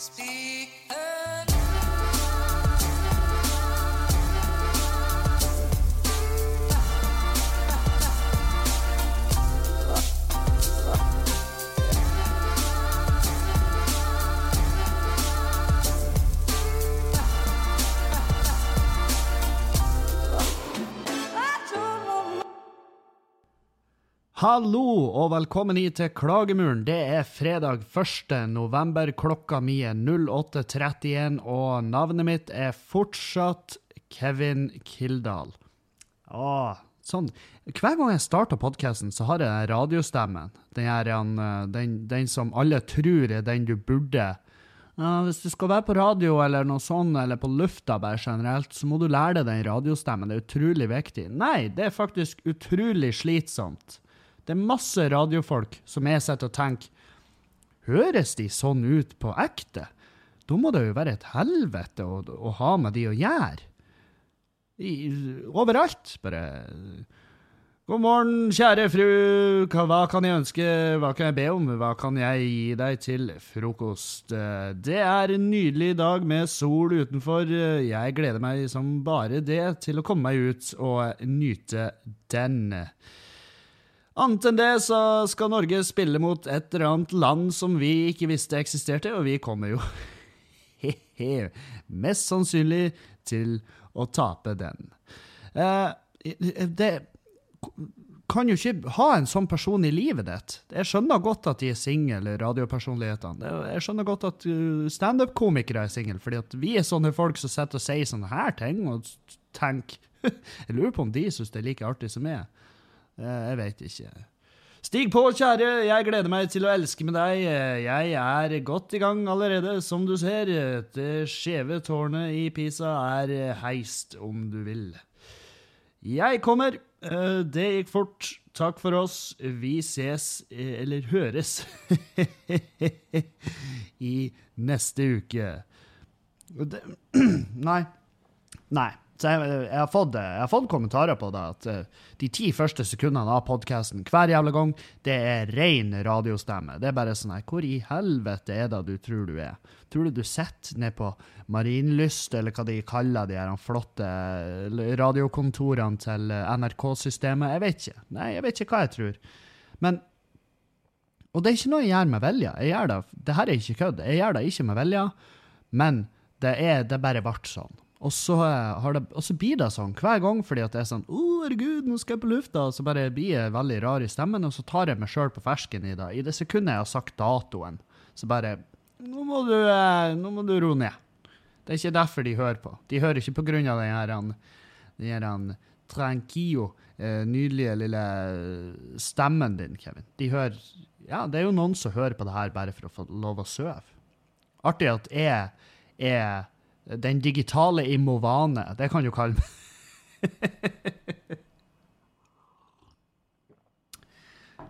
Speak Hallo og velkommen hit til Klagemuren. Det er fredag 1. november. Klokka mi er 08.31, og navnet mitt er fortsatt Kevin Kildahl. Åh, sånn. Hver gang jeg starter podkasten, så har jeg radiostemmen. Den, her, eh, den, den som alle tror er den du burde. Hvis du skal være på radio eller noe sånt, eller på lufta bare generelt, så må du lære deg den radiostemmen. Det er utrolig viktig. Nei, det er faktisk utrolig slitsomt. Det er masse radiofolk som jeg sitter og tenker Høres de sånn ut på ekte? Da må det jo være et helvete å, å ha med de å gjøre. I, overalt, bare God morgen, kjære fru, hva, kan jeg ønske, hva kan jeg be om, hva kan jeg gi deg til frokost? Det er en nydelig dag med sol utenfor, jeg gleder meg som bare det til å komme meg ut og nyte den. Annet enn det så skal Norge spille mot et eller annet land som vi ikke visste eksisterte, og vi kommer jo he-he, mest sannsynlig til å tape den. Eh, det kan jo ikke ha en sånn person i livet ditt. Jeg skjønner godt at de er single, radiopersonlighetene. Jeg skjønner godt at uh, standup-komikere er single, fordi at vi er sånne folk som sitter og sier sånne her ting, og tenker Jeg lurer på om de syns det er like artig som meg. Eh, Jeg vet ikke. Stig på, kjære, jeg gleder meg til å elske med deg. Eh, Jeg er godt i gang allerede, som du ser. Det skjeve tårnet i Pisa er heist, om du vil. Jeg kommer. Eh, Det gikk fort. Takk for oss. Vi ses, eller høres, i neste uke. Nei. Nei. Jeg, jeg, har fått, jeg har fått kommentarer på det, at eh, de ti første sekundene av podkasten hver jævla gang, det er ren radiostemme. Det er bare sånn her Hvor i helvete er det du tror du er? Tror du du sitter ned på Marienlyst, eller hva de kaller de her flotte eh, radiokontorene til eh, NRK-systemet? Jeg vet ikke. Nei, jeg vet ikke hva jeg tror. Men og det er ikke noe jeg gjør med vilje. Jeg gjør det, det her er ikke kødd. Jeg gjør det ikke med vilje, men det er det bare ble sånn. Og så, eh, det, og så blir det sånn hver gang, fordi at det er sånn Å, herregud, nå skal jeg på lufta, og så bare blir jeg veldig rar i stemmen, og så tar jeg meg sjøl på fersken i det. I det sekundet jeg har sagt datoen, så bare Nå må du, eh, nå må du roe ned. Det er ikke derfor de hører på. De hører ikke på grunn av den her, den her tranquillo, eh, nydelige lille stemmen din, Kevin. De hører Ja, det er jo noen som hører på det her bare for å få lov å sove. Artig at jeg er den digitale imovane. Det kan du kalle meg.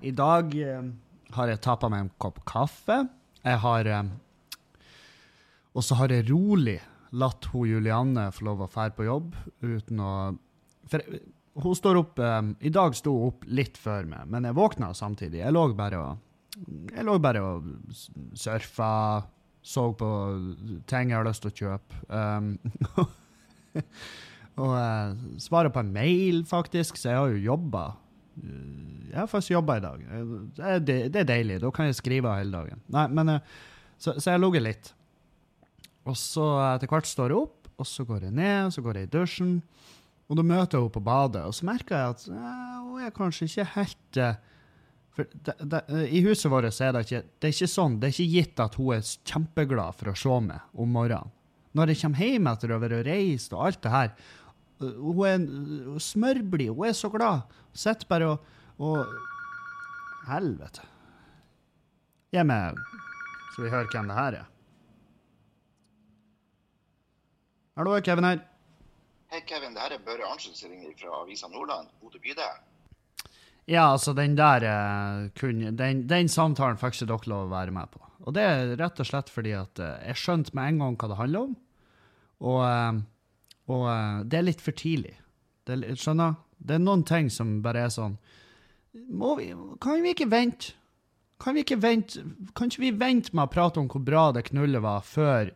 I dag eh, har jeg tappa meg en kopp kaffe. Jeg har eh, Og så har jeg rolig latt hun Julianne få lov å fære på jobb uten å For hun står opp eh, I dag sto hun opp litt før meg, men jeg våkna samtidig. Jeg lå bare og jeg lå bare og surfa, så på ting jeg har lyst til å kjøpe. Um, og uh, svare på en mail, faktisk, så jeg har jo jobba. Jeg har faktisk jobba i dag. Eh, Det er, deilig. Da kan jeg skrive hele dagen. Nei, men uh, Så, så jeg har litt. Og så etter hvert står jeg opp, og så går jeg ned, så går jeg i dusjen. Og da møter jeg henne på badet, og så merker jeg at uh, hun er kanskje ikke helt eh, for de, det, I huset vårt er det ikke det er ikke sånn, det er ikke gitt at hun er kjempeglad for å se meg om morgenen. Når jeg kommer hjem etter å ha reist og alt det her, hun er smørblid, hun er så glad. Sitter bare og, og Helvete. Gi meg Så vi hører hvem det her er. Hallo, Kevin her. Hei, Kevin. Det her er Børre Arntzen som ringer fra Avisa Nordland, Bodø bydel. Ja, altså, den der eh, kunne den, den samtalen fikk ikke dere lov å være med på. Og det er rett og slett fordi at eh, jeg skjønte med en gang hva det handler om. Og, eh, og det er litt for tidlig. Det er, skjønner? Det er noen ting som bare er sånn vi, Kan vi ikke vente? Kan vi ikke vente Kan ikke vi vente med å prate om hvor bra det knullet var, før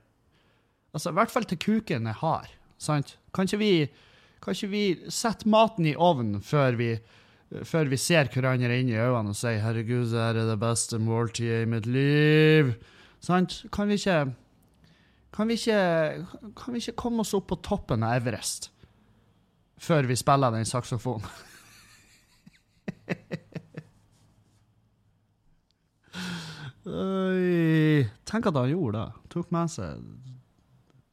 Altså, i hvert fall til kuken er hard, sant? Kan ikke vi, kan ikke vi sette maten i ovnen før vi, før vi ser hverandre inn i øynene og sier 'herregud, det her er det beste måltidet i mitt liv'? Sant? Kan vi ikke kan vi, ikke, kan vi ikke komme oss opp på toppen av Everest før vi spiller den saksofonen? Oi. Tenk at han gjorde det. Tok med seg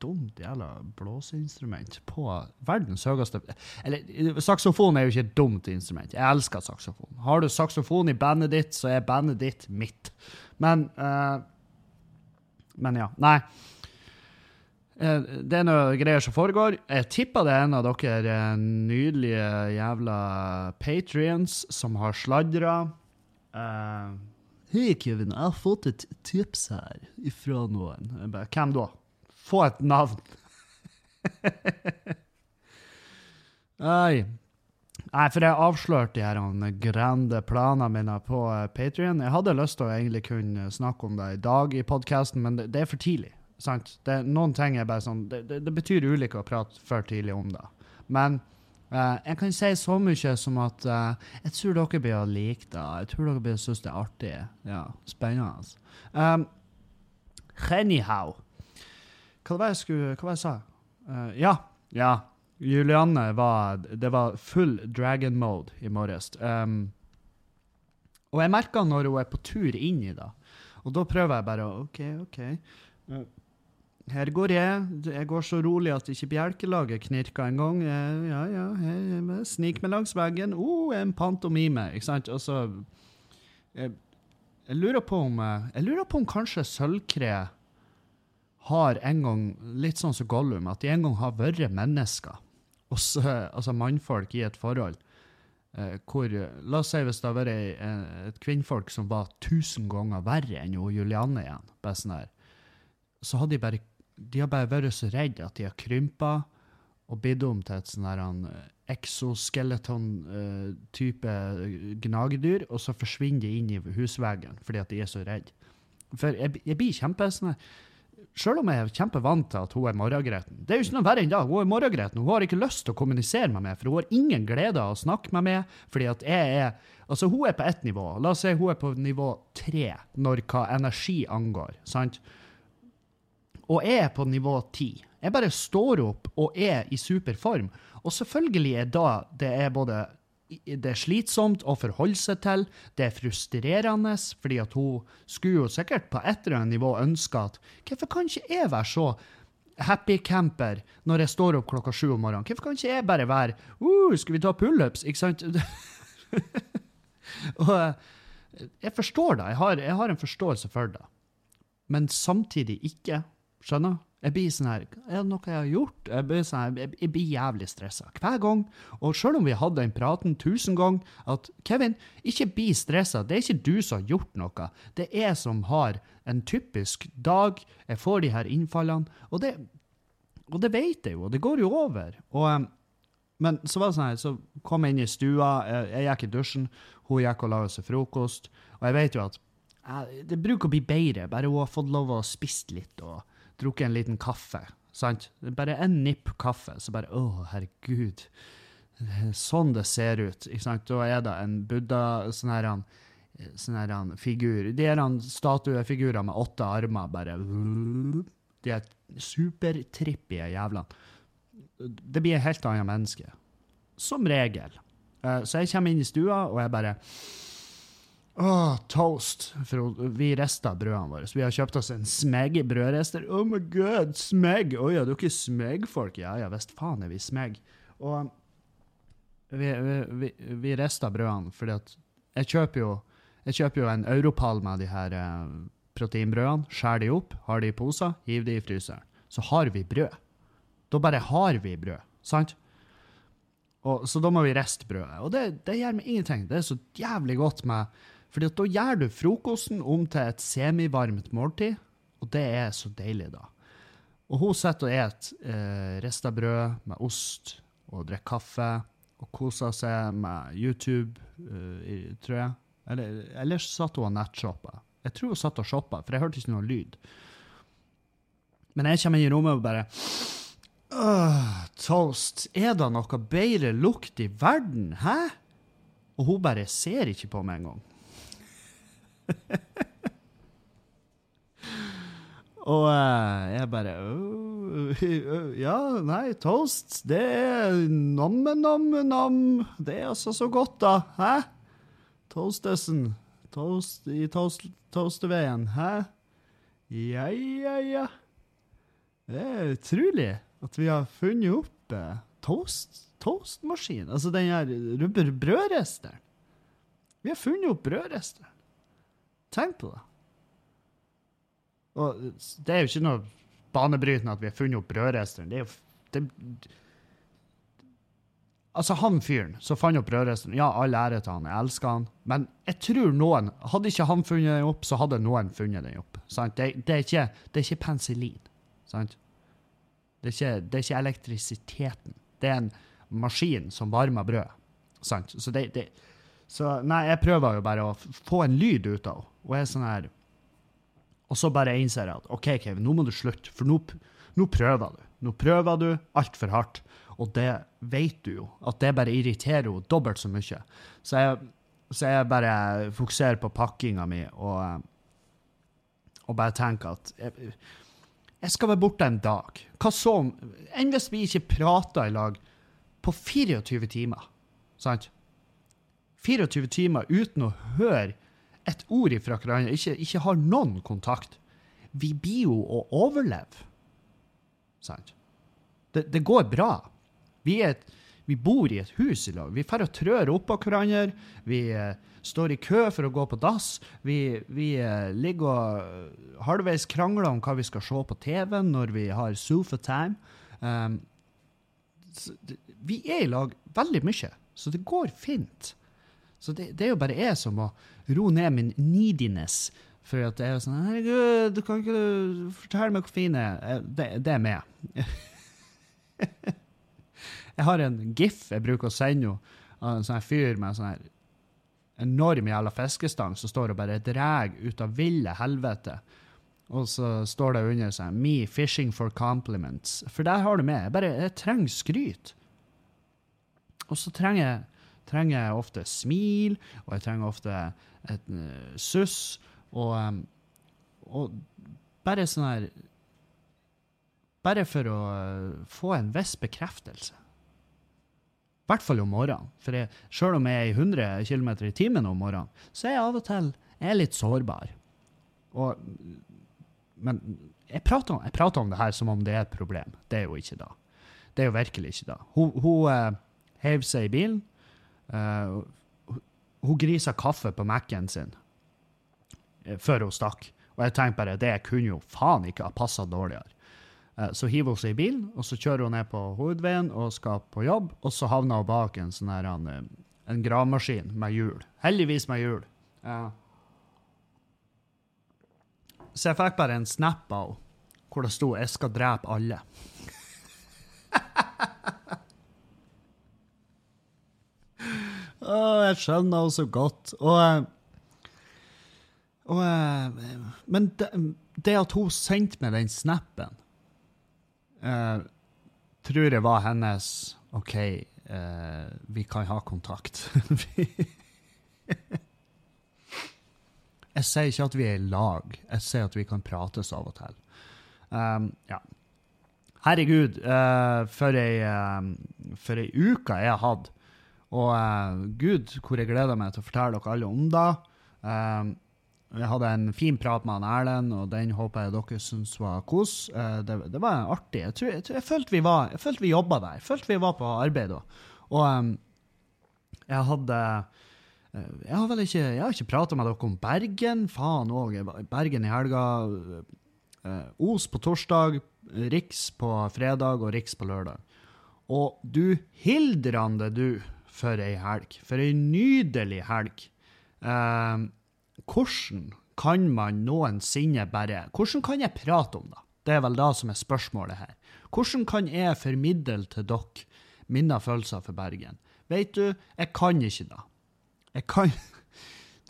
dumt jævla blåseinstrument på verdens høyeste Eller saksofon er jo ikke et dumt instrument. Jeg elsker saksofon. Har du saksofon i bandet ditt, så er bandet ditt mitt. Men uh, Men ja. Nei. Eh, det er noe greier som foregår. Jeg tipper det er en av dere eh, nydelige jævla patrions som har sladra. Uh, Hei, Kevin, jeg har fått et tips her ifra noen. Hvem da? Få et navn. Nei. Nei, for jeg avslørte de her grande planene mine på Patrion. Jeg hadde lyst til å egentlig kunne snakke om det i dag i podkasten, men det, det, er for tidlig. sant? Det, noen ting er bare sånn det, det, betyr ulike å prate for tidlig om det. Men Uh, jeg kan si så mye som at uh, jeg tror dere blir å like det. Jeg tror dere blir synes det er artig. Ja, Spennende. Um, anyhow Hva var det jeg skulle Hva var det jeg sa? Uh, ja. Ja. Julianne var Det var full dragon mode i morges. Um, og jeg merker når hun er på tur inn i det. Og da prøver jeg bare OK, OK. Her går jeg. Jeg går så rolig at ikke bjelkelaget knirker engang. Ja, ja, jeg sniker meg langs veggen. Å, oh, en pantomime. Ikke sant? Og så jeg, jeg, lurer på om Jeg lurer på om kanskje Sølvkre har en gang, litt sånn som Gollum, at de en gang har vært mennesker. Også, altså mannfolk i et forhold. Eh, hvor, La oss si hvis det har vært et kvinnfolk som var tusen ganger verre enn Julianne igjen. sånn her, så hadde de bare de har bare vært så redde at de har krympa og blitt om til et sånn exoskeleton-type uh, gnagedyr, og så forsvinner de inn i husveggen fordi at de er så redde. For jeg, jeg blir kjempe sånn Selv om jeg er kjempevant til at hun er morgengreten. Det er jo ikke noe verre enn da. Hun er morgengreten. Hun har ikke lyst til å kommunisere med meg, for hun har ingen glede av å snakke med meg. fordi at jeg er, altså Hun er på ett nivå. La oss si hun er på nivå tre når hva energi angår. sant? og jeg er på nivå ti. Jeg bare står opp og er i superform. Og selvfølgelig er da det er både det er slitsomt å forholde seg til, det er frustrerende, fordi at hun skulle jo sikkert på et eller annet nivå ønske at Hvorfor kan ikke jeg være så happy camper når jeg står opp klokka sju om morgenen? Hvorfor kan ikke jeg bare være uh, Skal vi ta pullups? Ikke sant? og jeg forstår det. Jeg har, jeg har en forståelse for det. Men samtidig ikke. Skjønner? Jeg blir sånn her Er det noe jeg har gjort? Jeg blir, sånn her, jeg, blir jævlig stressa hver gang. Og selv om vi hadde den praten tusen ganger, at Kevin, ikke bli stressa. Det er ikke du som har gjort noe. Det er jeg som har en typisk dag. Jeg får de her innfallene. Og det, og det vet jeg jo, det går jo over. Og, men så var det sånn her, så kom jeg inn i stua, jeg, jeg gikk i dusjen, hun gikk og laga seg frokost. Og jeg vet jo at jeg, det bruker å bli bedre, bare hun har fått lov å spise litt. og drukket en liten kaffe. Sant? Bare en nipp kaffe, så bare Å, herregud. Sånn det ser ut. Ikke sant? Da er det en buddha sånn her, sånn her figur. De er statuefigurer med åtte armer, bare De er supertrippige jævlene. Det blir et helt annet menneske. Som regel. Eh, så jeg kommer inn i stua, og jeg bare Åh, toast. For vi rista brødene våre. Så vi har kjøpt oss en smegg brødrester. Oh my god, smegg! Å oh, ja, dere er smegg-folk? Ja ja, visst faen er vi smegg. Og vi, vi, vi, vi rista brødene fordi jeg kjøper jo jeg kjøper jo en europall med de her eh, proteinbrødene, skjærer de opp, har de i poser, hiver de i fryseren. Så har vi brød. Da bare har vi brød, sant? Og, så da må vi riste brødet. Og det, det gjør meg ingenting. Det er så jævlig godt med fordi da gjør du frokosten om til et semivarmt måltid, og det er så deilig, da. Og hun sitter og et eh, rista brød med ost og drikker kaffe og koser seg med YouTube, uh, tror jeg. Eller, ellers satt hun og nettshoppa. Jeg tror hun satt og shoppa, for jeg hørte ikke noe lyd. Men jeg kommer inn i rommet og bare øh, Toast, er det noe bedre lukt i verden? Hæ? Og hun bare ser ikke på meg engang. Og eh, jeg bare «Åh, øh, Ja, nei, toast, det er namme-namme-nam. Det er altså så godt, da. Hæ? Toastesen. Toast i toast, toasterveien. Hæ? Ja, ja, ja. Det er utrolig at vi har funnet opp eh, toast, toastmaskin. Altså den her brødristeren. Vi har funnet opp brødristeren. Tenk på det. Og det er jo ikke noe banebrytende at vi har funnet opp brødresteren. Det er jo det, Altså, han fyren som fant opp brødresteren, ja, all ære til han, jeg elsker han, men jeg tror noen Hadde ikke han funnet den opp, så hadde noen funnet den opp. Sant? Det, det, er ikke, det er ikke penicillin. Sant? Det er, ikke, det er ikke elektrisiteten. Det er en maskin som varmer brød. Sant? Så det, det Så nei, jeg prøver jo bare å få en lyd ut av henne. Og er sånn her Og så bare innser jeg at OK, Kevin, nå må du slutte, for nå, nå prøver du. Nå prøver du altfor hardt. Og det vet du jo, at det bare irriterer henne dobbelt så mye. Så jeg, så jeg bare fokuserer på pakkinga mi og, og bare tenker at jeg, jeg skal være borte en dag. Hva så om Enn hvis vi ikke prater i lag på 24 timer? Sant? 24 timer uten å høre et ord ifra hverandre, ikke, ikke har noen kontakt. Vi blir jo å overleve. Sant? Det, det går bra. Vi, et- vi bor i et hus i lag. Vi får og trør oppå hverandre. Vi eh, står i kø for å gå på dass. Vi, vi eh, ligger og halvveis krangler om hva vi skal se på TV når vi har sofa time. Um, så det, vi er i lag veldig mye, så det går fint. Så det, det er jo bare jeg som må roe ned min neediness. For at det er sånn Herregud, du kan ikke du fortelle meg hvor fin jeg er? Eh, Det, er meg. jeg har en gif jeg bruker å sende av en sånn fyr med en sånn enorm jævla fiskestang som står og bare drar ut av ville helvete. Og så står det under seg 'Me fishing for compliments'. For der har du med. Jeg jeg trenger skryt. Og så trenger jeg, trenger jeg ofte smil, og jeg trenger ofte et uh, suss, og, um, og bare sånn her Bare for å uh, få en viss bekreftelse. I hvert fall om morgenen. For jeg, selv om jeg er i 100 km i timen om morgenen, så er jeg av og til litt sårbar. Og, men jeg prater, om, jeg prater om det her som om det er et problem. Det er jo ikke da. Det er jo virkelig ikke da. Hun, hun uh, heiv seg i bilen. Eh, hun- grisa kaffe på Mac-en sin eh, før hun stakk. Og jeg tenkte bare, det kunne jo faen ikke ha passa dårligere. Eh, Så hiver hun seg i bilen, og så kjører hun ned på hovedveien og skal på jobb, og så havner hun bak en sånn her eh, en gravemaskin med hjul. Heldigvis med hjul. Ja. Så jeg fikk bare en snap av hvor det sto 'Jeg skal drepe alle'. Å, jeg skjønner henne så godt. Og, eh, og eh, Men det, det at hun sendte meg den snappen, uh, tror jeg var hennes OK, uh, vi kan ha kontakt. jeg sier ikke at vi er i lag, jeg sier at vi kan prates av og til. Um, ja. Herregud, uh, for ei, ei uke jeg har hatt. Og uh, gud, hvor jeg gleder meg til å fortelle dere alle om det. Uh, jeg hadde en fin prat med han Erlend, og den håper jeg dere syns var kos. Uh, det, det var artig. Jeg, tror, jeg, jeg følte vi var, jeg følte vi jobba der. Jeg følte vi var på arbeid da. Og um, jeg hadde Jeg har vel ikke Jeg ikke prata med dere om Bergen. Faen òg. Bergen i helga. Os på torsdag, Riks på fredag og Riks på lørdag. Og du hildrande du, for ei helg. For ei nydelig helg. Eh, hvordan kan man noensinne bare Hvordan kan jeg prate om det? Det er vel det som er spørsmålet her. Hvordan kan jeg formidle til dere mine følelser for Bergen? Vet du, jeg kan ikke det. Jeg kan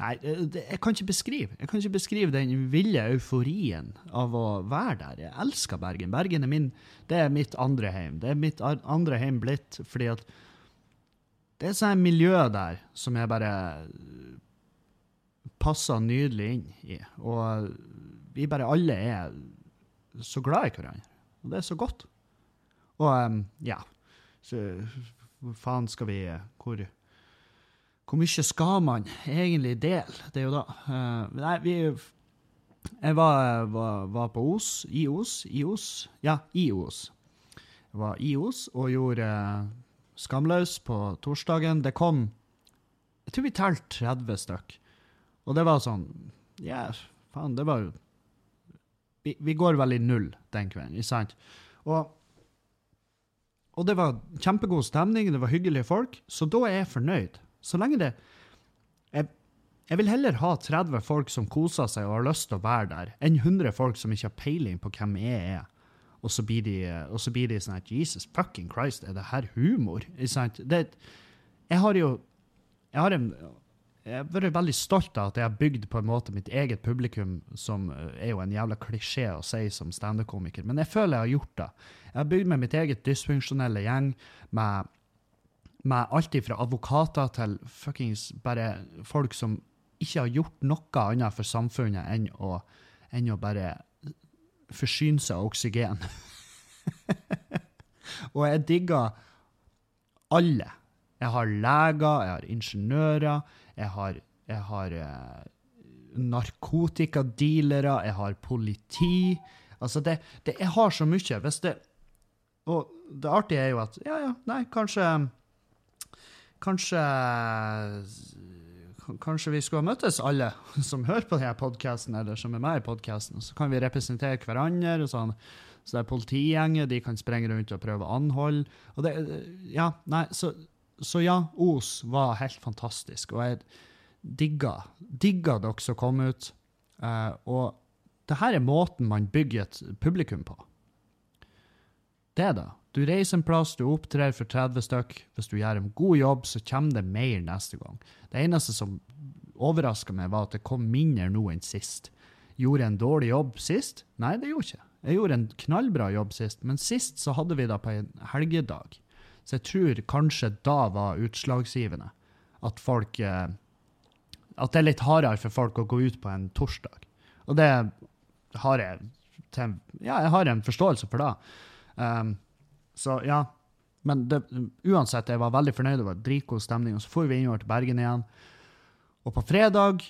Nei, det, jeg kan ikke beskrive Jeg kan ikke beskrive den ville euforien av å være der. Jeg elsker Bergen. Bergen er min, det er mitt andre heim. Det er mitt andre heim blitt fordi at det er sånn miljø der som jeg bare passer nydelig inn i. Og vi bare alle er så glad i hverandre. Og det er så godt. Og ja, så hvor faen skal vi Hvor hvor mye skal man egentlig dele? Det er jo da eh, Nei, vi Jeg var, var, var på Os, i Os, i Os. Ja, i Os. Jeg var i Os og gjorde Skamløs på torsdagen. Det kom Jeg tror vi telte 30 stykk. Og det var sånn Ja, faen, det var jo vi, vi går vel i null den kvelden, ikke sant? Og, og det var kjempegod stemning, det var hyggelige folk, så da er jeg fornøyd. Så lenge det jeg, jeg vil heller ha 30 folk som koser seg og har lyst til å være der, enn 100 folk som ikke har peiling på hvem jeg er. Og så blir de, så blir de sånn at Jesus fucking Christ, er det her humor? Det, jeg har jo Jeg har en jeg har vært veldig stolt av at jeg har bygd på en måte mitt eget publikum, som eh, er jo en jævla klisjé å si som standup-komiker, men jeg føler jeg har gjort det. Jeg har bygd med mitt eget dysfunksjonelle gjeng, med, med alt fra advokater til fuckings bare folk som ikke har gjort noe annet for samfunnet enn å, enn å bare forsyne seg av oksygen. Og jeg digger alle. Jeg har leger, jeg har ingeniører, jeg har, jeg har eh, narkotikadealere, jeg har politi. Altså, det, det, jeg har så mye. Hvis det Og det artige er jo at Ja, ja, nei, kanskje Kanskje Kanskje vi skulle ha møttes, alle som hører på denne podkasten, eller som er med i podkasten. Så kan vi representere hverandre. og sånn. Så det er politigjenger, de kan sprenge rundt og prøve å anholde. Og det, ja, nei, så, så ja, Os var helt fantastisk. Og jeg digga, digga dere som kom ut. Uh, og det her er måten man bygger et publikum på. Det det. Du reiser en plass, du opptrer for 30 stykk. Hvis du gjør en god jobb, så kommer det mer neste gang. Det eneste som overraska meg, var at det kom mindre nå enn sist. Gjorde jeg en dårlig jobb sist? Nei, det gjorde jeg ikke. Jeg gjorde en knallbra jobb sist, men sist så hadde vi det på en helgedag. Så jeg tror kanskje da var utslagsgivende. At folk eh, At det er litt hardere for folk å gå ut på en torsdag. Og det har jeg til, Ja, jeg har en forståelse for det. Um, så ja. Men det, uansett, jeg var veldig fornøyd. Det var dritgod stemning. Og så for vi innover til Bergen igjen. Og på fredag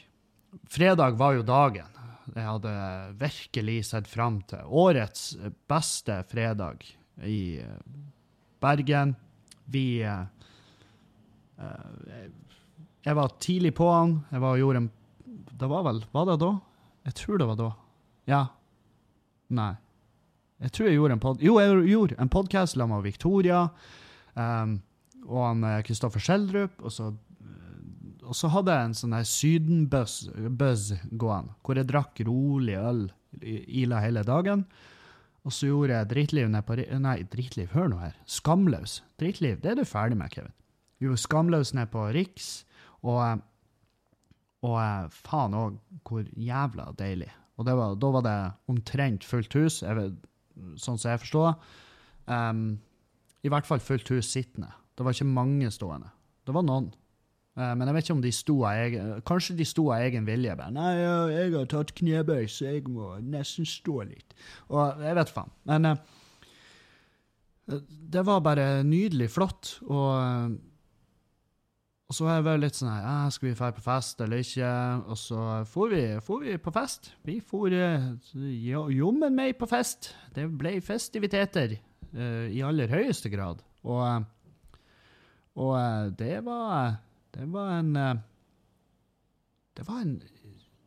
Fredag var jo dagen. Jeg hadde virkelig sett fram til årets beste fredag i eh, Bergen. Vi eh, eh, Jeg var tidlig på han. Jeg var og gjorde en Det var vel Var det da? Jeg tror det var da. Ja. Nei. Jeg tror jeg gjorde en pod... Jo, jeg gjorde en podkast sammen med Victoria um, og han eh, Kristoffer Schjelderup. Og så, og så hadde jeg en sånn her Syden-buzz gående, hvor jeg drakk rolig øl ila hele dagen. Og så gjorde jeg Dritliv ned på Nei, Dritliv, hør nå her. Skamløs. Dritliv, det er du ferdig med, Kevin. jo, Skamløs ned på Riks, og, eh, og eh, faen òg, hvor jævla deilig. Og var, da var det omtrent fullt hus, jeg vet, sånn som jeg forstår. Um, I hvert fall fullt hus sittende. Det var ikke mange stående. Det var noen. Uh, men jeg vet ikke om de sto av egen Kanskje de sto av egen vilje. Bare, Nei, jeg, har tatt knebøy, så jeg må nesten stå litt. Og jeg vet faen. Men uh, det var bare nydelig flott. Og, og så har jeg litt sånn her Skal vi dra på fest eller ikke? Og så for vi, for vi på fest. Vi for eh, jommen meg på fest. Det ble festiviteter uh, i aller høyeste grad. Og, eh, og det var Det var en Det var en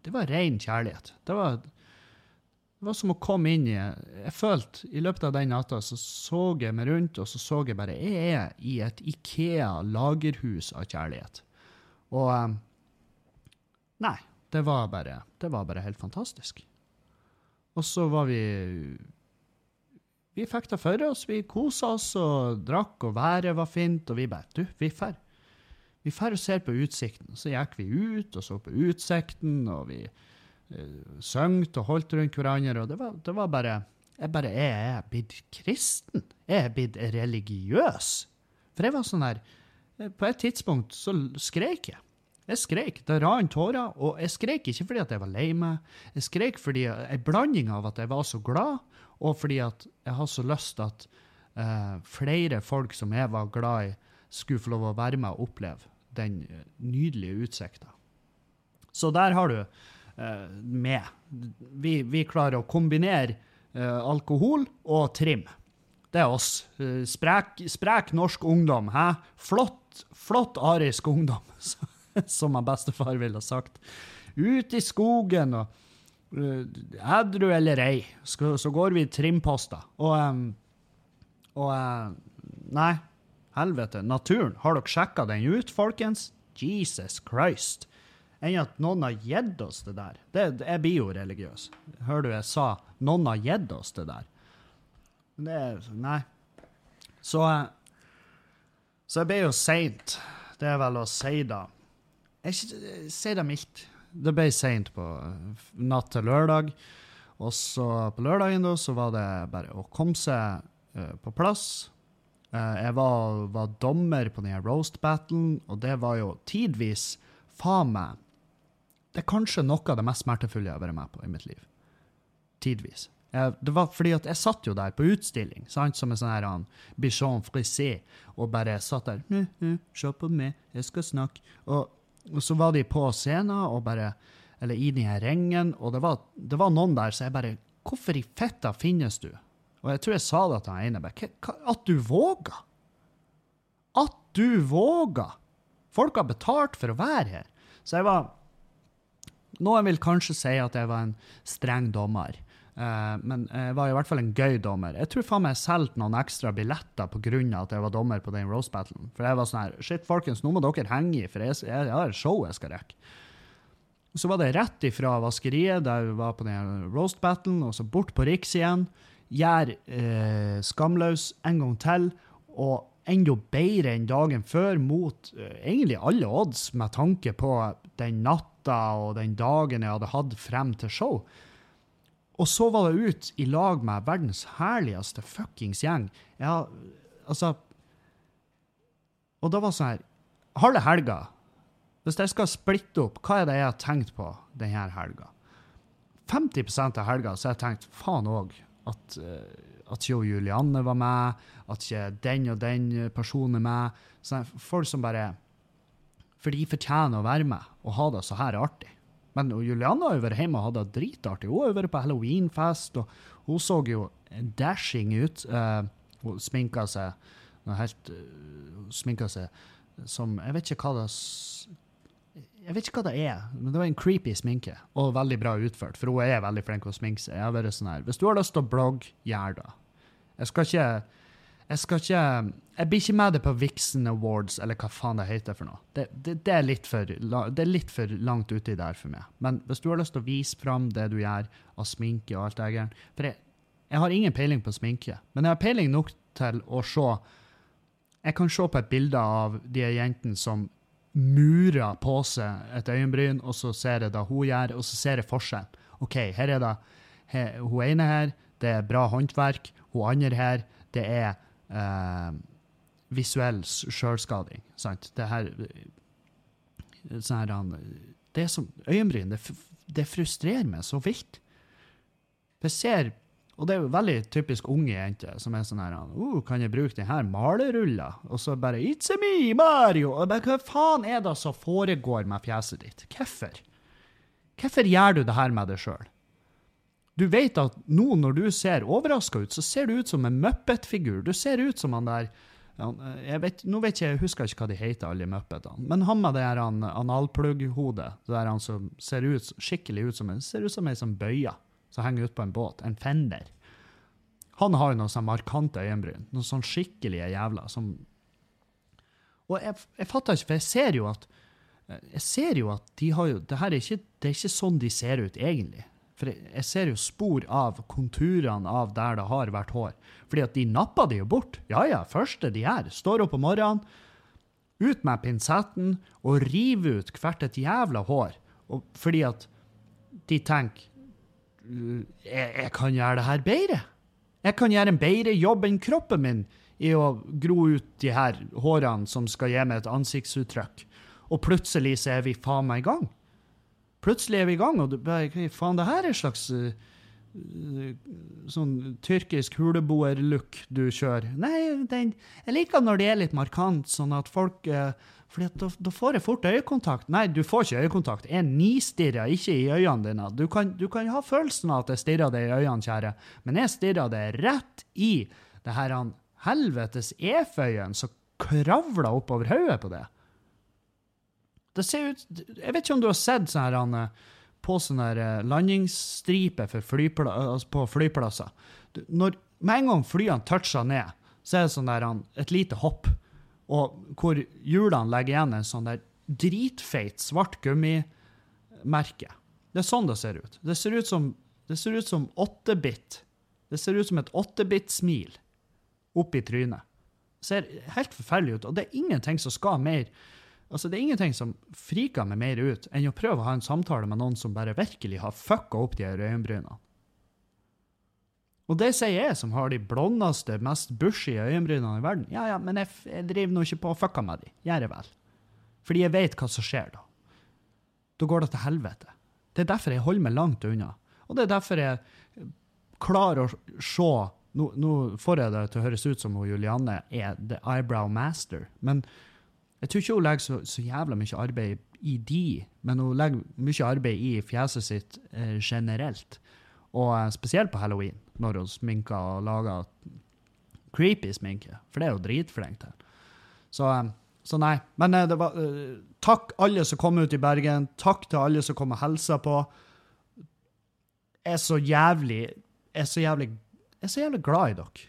Det var ren kjærlighet. Det var det var som å komme inn i Jeg følte I løpet av den natta så så jeg meg rundt, og så så jeg bare Jeg er i et Ikea-lagerhus av kjærlighet. Og eh, Nei, det var bare Det var bare helt fantastisk. Og så var vi Vi fikk det for oss. Vi kosa oss og drakk, og været var fint, og vi bare Du, vi fer. Vi drar og ser på utsikten. Så gikk vi ut og så på utsikten, og vi uh, søngte og holdt rundt hverandre, og det var, det var bare Jeg bare Er jeg blitt kristen? Er jeg blitt religiøs? For jeg var sånn her eh, På et tidspunkt så skrek jeg. Jeg skrek. Det rant tårer. Og jeg skrek ikke fordi at jeg var lei meg. Jeg skrek fordi en blanding av at jeg var så glad, og fordi at jeg har så lyst at uh, flere folk som jeg var glad i, skulle få lov å være med og oppleve den eh, nydelige utsikta. Så der har du med. Vi, vi, klarer å kombinere uh, alkohol og trim. Det er oss. Sprek, sprek norsk ungdom. Hæ? Flott, flott arisk ungdom, som han bestefar ville sagt. Ut i skogen og edru eller ei, så går vi trimposter. Og, og Nei, helvete. Naturen. Har dere sjekka den ut, folkens? Jesus Christ. Enn at noen har gitt oss det der. Det, jeg blir jo religiøs. Hører du jeg sa noen har gitt oss det der? Det er Nei. Så Så jeg ble jo seint. Det er vel å si da. Jeg sier det mildt. Det ble seint på natt til lørdag. Og så på lørdagen da, så var det bare å komme seg uh, på plass. Uh, jeg var, var, dommer på denne roast battlen, og det var jo tidvis faen meg Det er kanskje noe av det mest smertefulle jeg har vært med på i mitt liv. Tidvis. Jeg, det var fordi at jeg satt jo der på utstilling, sant, som en sånn her han, bichon frisé, og bare satt der. Hm, hm, 'Se på meg, jeg skal snakke.' Og og så var de på scenen og bare Eller i den her ringen, og det var, det var noen der, så jeg bare Hvorfor i fitta finnes du? Og jeg tror jeg sa det til han ene. Bare, at du våger! At du våger! Folk har betalt for å være her. Så jeg var Noen vil kanskje si at jeg var en streng dommer. Uh, men jeg var i hvert fall en gøy dommer. Jeg tror faen meg jeg solgte noen ekstra billetter pga. at jeg var dommer på den roast battlen. For jeg var sånn her Shit, folkens, nå må dere henge i, for jeg, jeg, jeg har et show jeg skal rekke. Så var det rett ifra vaskeriet, der vi var på den roast battlen, og så bort på Riks igjen. Gjør eh, Skamløs en gang til, og enda bedre enn dagen før, mot eh, egentlig alle odds, med tanke på den natta og den dagen jeg hadde hatt frem til show. Og så var det ut i lag med verdens herligste fuckings gjeng. Ja, altså Og da var det sånn her Halve helga Hvis jeg skal splitte opp, hva er det jeg har tenkt på denne helga? 50% av helga så har jeg tenkt faen òg at, eh, at jo Julianne var med, at ikke den og den personen er med. Sånn, folk som bare For de fortjener å være med og ha det så her artig. Men Julianne har jo vært hjemme og hatt det dritartig. Hun har jo vært på halloweenfest, og hun så jo dashing ut. Uh, hun sminka seg noe helt uh, Sminka seg som Jeg vet ikke hva det jeg vet ikke hva det er, men det var en creepy sminke. Og veldig bra utført, for hun er veldig flink til å sminke seg. Jeg har vært sånn her, Hvis du har lyst til å blogge, gjør det. Jeg skal ikke jeg skal ikke Jeg blir ikke med det på Vixen Awards, eller hva faen det heter for noe. Det, det, det, er, litt for, det er litt for langt uti der for meg. Men hvis du har lyst til å vise fram det du gjør av sminke og alt det der For jeg, jeg har ingen peiling på sminke, men jeg har peiling nok til å se Jeg kan se på et bilde av de jentene som murer på seg et øyenbryn, og så ser jeg det hun gjør, og så ser jeg forskjellen. OK, her er det her, hun ene her, det er bra håndverk. Hun andre her, det er eh, visuell sjølskading. Sant? Det her sånn her, det som øyenbryn. Det, det frustrerer meg så vilt. Jeg ser og det er jo veldig typisk unge jenter som er sånn her uh, 'Kan jeg bruke denne malerulla?' Og så bare 'It's a me, Mario!' Og bare, Hva faen er det som foregår med fjeset ditt? Hvorfor? Hvorfor gjør du det her med deg sjøl? Du vet at nå når du ser overraska ut, så ser du ut som en Muppet-figur. Du ser ut som han der jeg vet, Nå vet jeg, jeg husker ikke hva de heter, alle Muppetene. Men han med det her analplugg-hodet, der han som ser ut, skikkelig ut som en, ser ut som ei som bøyer, som henger ute på en båt. En fender. Han har jo noen sånn markante øyenbryn. Noen sånn skikkelige jævler som Og jeg, jeg fatter ikke, for jeg ser jo at jeg ser jo at de har jo det er ikke, det er ikke sånn de ser ut, egentlig. For jeg ser jo spor av konturene av der det har vært hår. Fordi at de napper det jo bort. Ja ja, første de gjør, står opp om morgenen, Ut med pinsetten og river ut hvert et jævla hår. Og fordi at de tenker «Uh, jeg, jeg kan gjøre det her bedre. Jeg kan gjøre en bedre jobb enn kroppen min i å gro ut de her hårene som skal gi meg et ansiktsuttrykk. Og plutselig så er vi faen meg i gang. Plutselig er vi i gang, og du bare Hva faen, det her er en slags uh, uh, sånn tyrkisk huleboer-look du kjører. Nei, den, jeg liker når det er litt markant, sånn at folk for fordi da, da får jeg fort øyekontakt. Nei, du får ikke øyekontakt. Jeg nistirrer ikke i øynene dine. Du kan, du kan ha følelsen av at jeg stirrer deg i øynene, kjære, men jeg stirrer deg rett i det her han helvetes eføyen som kravler oppover hodet på det. Det ser ut Jeg vet ikke om du har sett sånne her på sånne eh, landingsstriper flypla, altså på flyplasser. Når, med en gang flyene toucher ned, så er det sånn der, et lite hopp, og hvor hjulene legger igjen en sånn der dritfeit svart gummimerke. Det er sånn det ser ut. Det ser ut som, det ser ut som 8-bit. Det ser ut som et 8-bit-smil opp i trynet. Det ser helt forferdelig ut, og det er ingenting som skal mer Altså, det er ingenting som friker meg mer ut enn å prøve å ha en samtale med noen som bare virkelig har fucka opp de her øyenbrynene. Og det sier jeg, som har de blondeste, mest bushy øyenbrynene i verden. Ja, ja, men jeg, jeg driver nå ikke på og fucker med de. Gjør jeg vel. Fordi jeg vet hva som skjer da. Da går det til helvete. Det er derfor jeg holder meg langt unna. Og det er derfor jeg klarer å se Nå, nå får jeg det til å høres ut som hun Julianne er the eyebrow master, men jeg tror ikke hun legger så, så jævla mye arbeid i de, men hun legger mye arbeid i fjeset sitt eh, generelt. Og eh, spesielt på halloween, når hun sminker og lager creepy sminke. For det er hun dritflink til. Så, eh, så nei. Men eh, det var eh, Takk alle som kom ut i Bergen. Takk til alle som kom og hilsa på. Jeg er så jævlig Jeg er så jævlig, jeg er så jævlig glad i dere.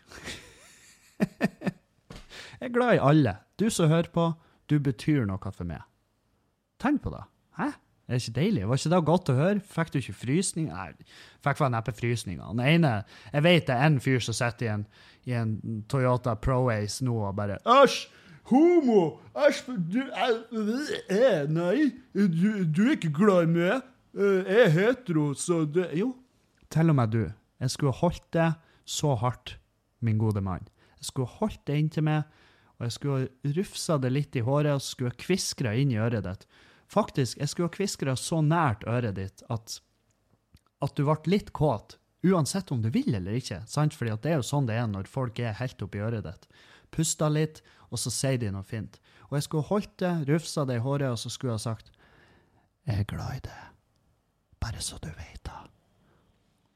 jeg er glad i alle. Du som hører på, du betyr noe for meg. Tenk på det. Hæ? Det Er ikke deilig? Var ikke det godt å høre? Fikk du ikke frysning? Nei, fikk vel neppe frysninger. Den ene, jeg vet det er en fyr som sitter i en, i en Toyota ProAce nå og bare Æsj! Homo! Æsj! Du er, Nei, du, du er ikke glad i meg. Jeg er hetero, så det Jo, til og med du. Jeg skulle holdt det så hardt, min gode mann. Jeg skulle holdt det inntil meg, og jeg skulle rufsa det litt i håret, og skulle kviskra inn i øret ditt. Faktisk, jeg skulle kviskra så nært øret ditt at, at du ble litt kåt, uansett om du vil eller ikke. sant? Fordi det er jo sånn det er når folk er helt oppi øret ditt. Pusta litt, og så sier de noe fint. Og jeg skulle holdt det, rufsa det i håret, og så skulle jeg ha sagt Jeg er glad i det. Bare så du vet det.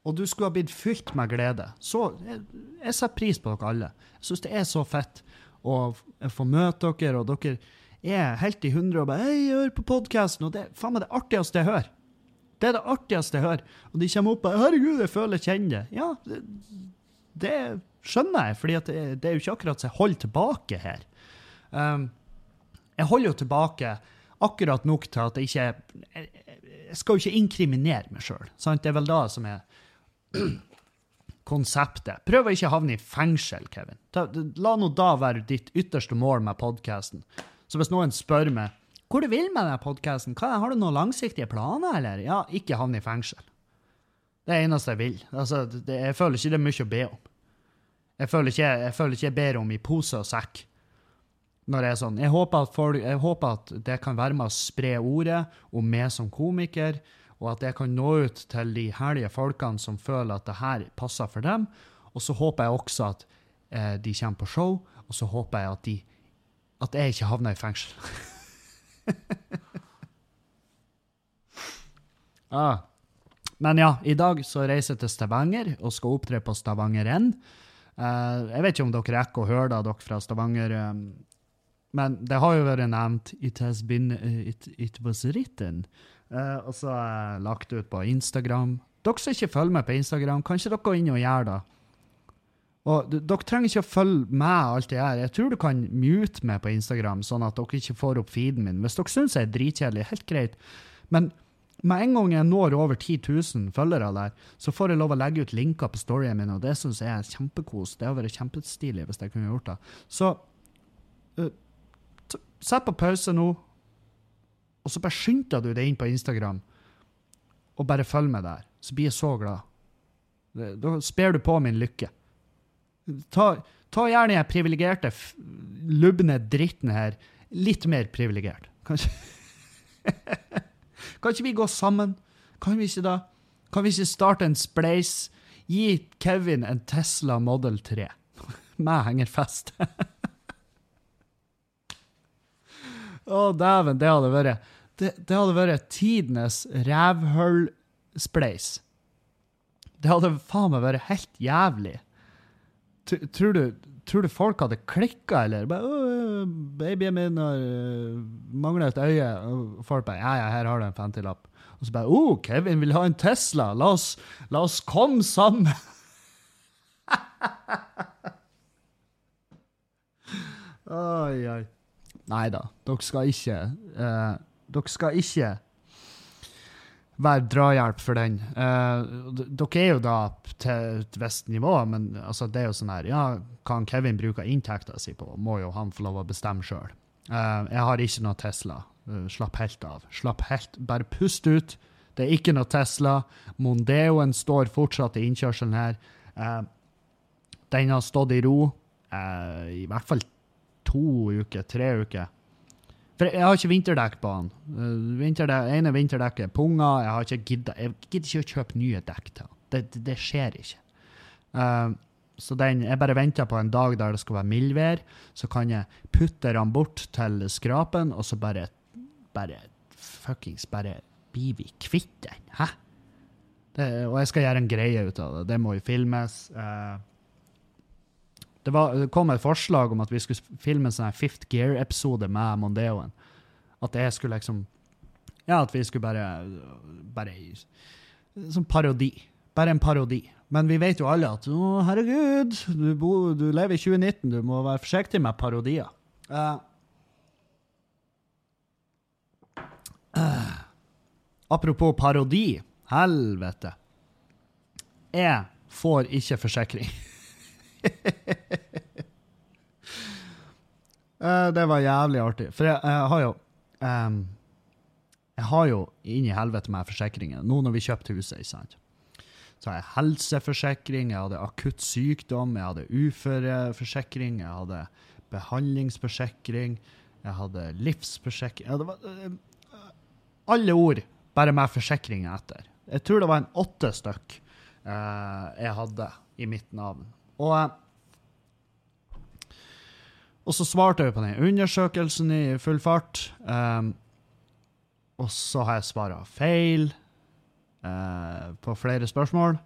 Og du skulle ha blitt fylt med glede. Så jeg, jeg setter pris på dere alle. Jeg syns det er så fett f- få møte dere, og dere er helt i hundre og bare Hei, hører på podkasten, og det er faen meg det artigste jeg hører. Det er det artigste jeg hører. Og de kommer opp og 'Herregud, jeg føler jeg kjenner det'. Ja, det, det skjønner jeg, for det, det er jo ikke akkurat så jeg holder tilbake her. Um, jeg holder jo tilbake akkurat nok til at jeg ikke Jeg, jeg skal jo ikke inkriminere meg sjøl. Det er vel da som er konseptet. Prøv å ikke havne i fengsel, Kevin. Ta, la nå da være ditt ytterste mål med podkasten. Så hvis noen spør meg hvor du vil med denne podkasten, har du noen langsiktige planer, eller? Ja, ikke havne i fengsel. Det er det eneste jeg vil. Altså, det, jeg føler ikke det er mye å be om. Jeg føler ikke jeg, føler ikke jeg ber om i pose og sekk. Når det er sånn. Jeg håper, at folk, jeg håper at det kan være med å spre ordet om meg som komiker, og at jeg kan nå ut til de herlige folkene som føler at det her passer for dem. Og så håper jeg også at eh, de kommer på show, og så håper jeg at, de, at jeg ikke havner i fengsel. ah. Men ja, i dag så reiser jeg til Stavanger og skal opptre på Stavanger N. Uh, jeg vet ikke om dere rekker å høre det, dere fra Stavanger. Um, men det har jo vært nevnt It has been uh, It, it was written. Eh, og så jeg lagt ut på Instagram. Dere som ikke følger med på Instagram, kan ikke dere gå inn og gjøre det? Og dere trenger ikke å følge meg alt det her. Jeg tror du kan mute meg på Instagram, sånn at dere ikke får opp feeden min. Hvis dere syns jeg er dritkjedelig, helt greit. Men med en gang jeg når over 10 000 følgere der, så får jeg lov å legge ut linker på storyen min, og det syns jeg er kjempekos. Det hadde vært kjempestilig hvis jeg kunne gjort det. Så uh, sett på pause nå, og så bare skynder du deg inn på Instagram og bare følg med der. Så blir jeg så glad. Da sper du på min lykke. Ta, ta gjerne den privilegerte, lubne dritten her litt mer privilegert. Kanskje kan ikke vi gå sammen? Kan vi ikke da? Kan vi ikke starte en spleis? Gi Kevin en Tesla Model 3. Meg henger fast. Å, dæven, det hadde vært det, det hadde vært tidenes rævhullspleis. Det hadde faen meg vært helt jævlig. T Tror du, tror du folk hadde klikka, eller bare «Å, 'Babyen min har øh, mangler et øye.' Folk bare 'Ja, ja, her har du en 50-lapp'. Og så bare 'Å, Kevin vil ha en Tesla. La oss, la oss komme sammen'. Oi, oi. Nei da, dere skal ikke uh, Dere skal ikke være drahjelp for den. Uh, dere er jo da til et visst nivå, men altså, det er jo sånn her Ja, hva Kevin bruker inntekta si på, må jo han få lov å bestemme sjøl. jeg har ikke noe Tesla. Uh, slapp helt av. Slapp helt Bare pust ut. Det er ikke noe Tesla. Mondeoen står fortsatt i innkjørselen her. Eh, den har stått i ro eh, i hvert fall to uker, tre uker. For jeg har ikke vinterdekk på den. Uh, vinterdekk, ene vinterdekket er punga. Jeg har ikke gidda. Jeg gidder ikke å kjøpe nye dekk til den. Det, det, skjer ikke. Uh, så den, jeg bare venter på en dag der det skal være mildvær, så kan jeg putte den bort til skrapen, og så bare bare fuckings bare blir vi kvitt den. Hæ? Det, og jeg skal gjøre en greie ut av det. Det må jo filmes. eh, det, var, det kom et forslag om at vi skulle filme en sånn Fifth Gear-episode med Mondeoen. At jeg skulle liksom Ja, at vi skulle bare Bare Sånn parodi. Bare en parodi. Men vi vet jo alle at å, herregud, du, bo, du lever i 2019, du må være forsiktig med parodier. Uh, uh, apropos parodi. Helvete. Jeg får ikke forsikring. Eh, det var jævlig artig. For jeg, jeg har jo um, Jeg har jo inn i helvete med forsikringer. Nå når vi kjøpte huset, ikke sant. Så jeg helseforsikring, jeg hadde akutt sykdom, jeg hadde uføreforsikring, jeg hadde behandlingsforsikring, jeg hadde livsforsikring det var, eh, Alle ord bare med forsikringer etter. Jeg tror det var en åtte stykk eh, jeg hadde i mitt navn. Og eh, og så svarte jeg på den undersøkelsen i full fart. Um, og så har jeg svara feil uh, på flere spørsmål.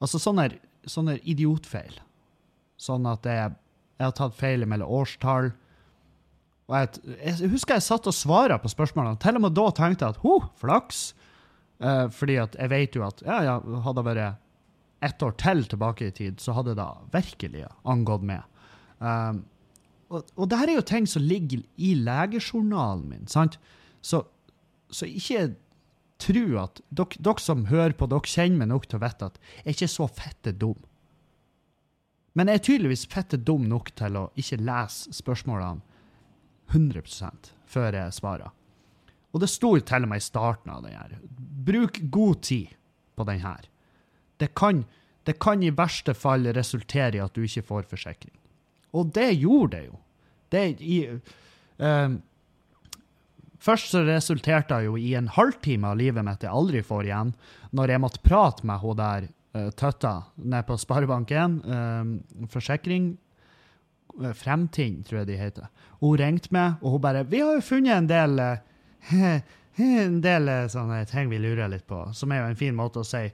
Altså sånne, sånne idiotfeil. Sånn at jeg, jeg har tatt feil mellom årstall. Og jeg, jeg husker jeg satt og svara på spørsmålene. Til og med da tenkte jeg at ho, flaks. Uh, fordi at jeg vet jo at ja, ja, hadde vært ett år til tilbake i tid, så hadde det virkelig angått meg. Um, og, og det her er jo ting som ligger i legejournalen min, sant? Så, så ikke tro at dere, dere som hører på, dere kjenner meg nok til å vite at jeg er ikke så fette dum. Men jeg er tydeligvis fette dum nok til å ikke lese spørsmålene 100 før jeg svarer. Og det sto til og med i starten av den her. Bruk god tid på den her. Det kan, det kan i verste fall resultere i at du ikke får forsikring. Og det gjorde det jo. Det i, ehm, først så resulterte det jo i en halvtime av livet mitt jeg aldri får igjen, når jeg måtte prate med hun der uh, tøtta nede på Sparebank1, ehm, forsikring, eh, Fremtind, tror jeg de heter. Hun ringte meg, og hun bare 'Vi har jo funnet en del eh, en del eh, sånne ting vi lurer litt på', som er jo en fin måte å si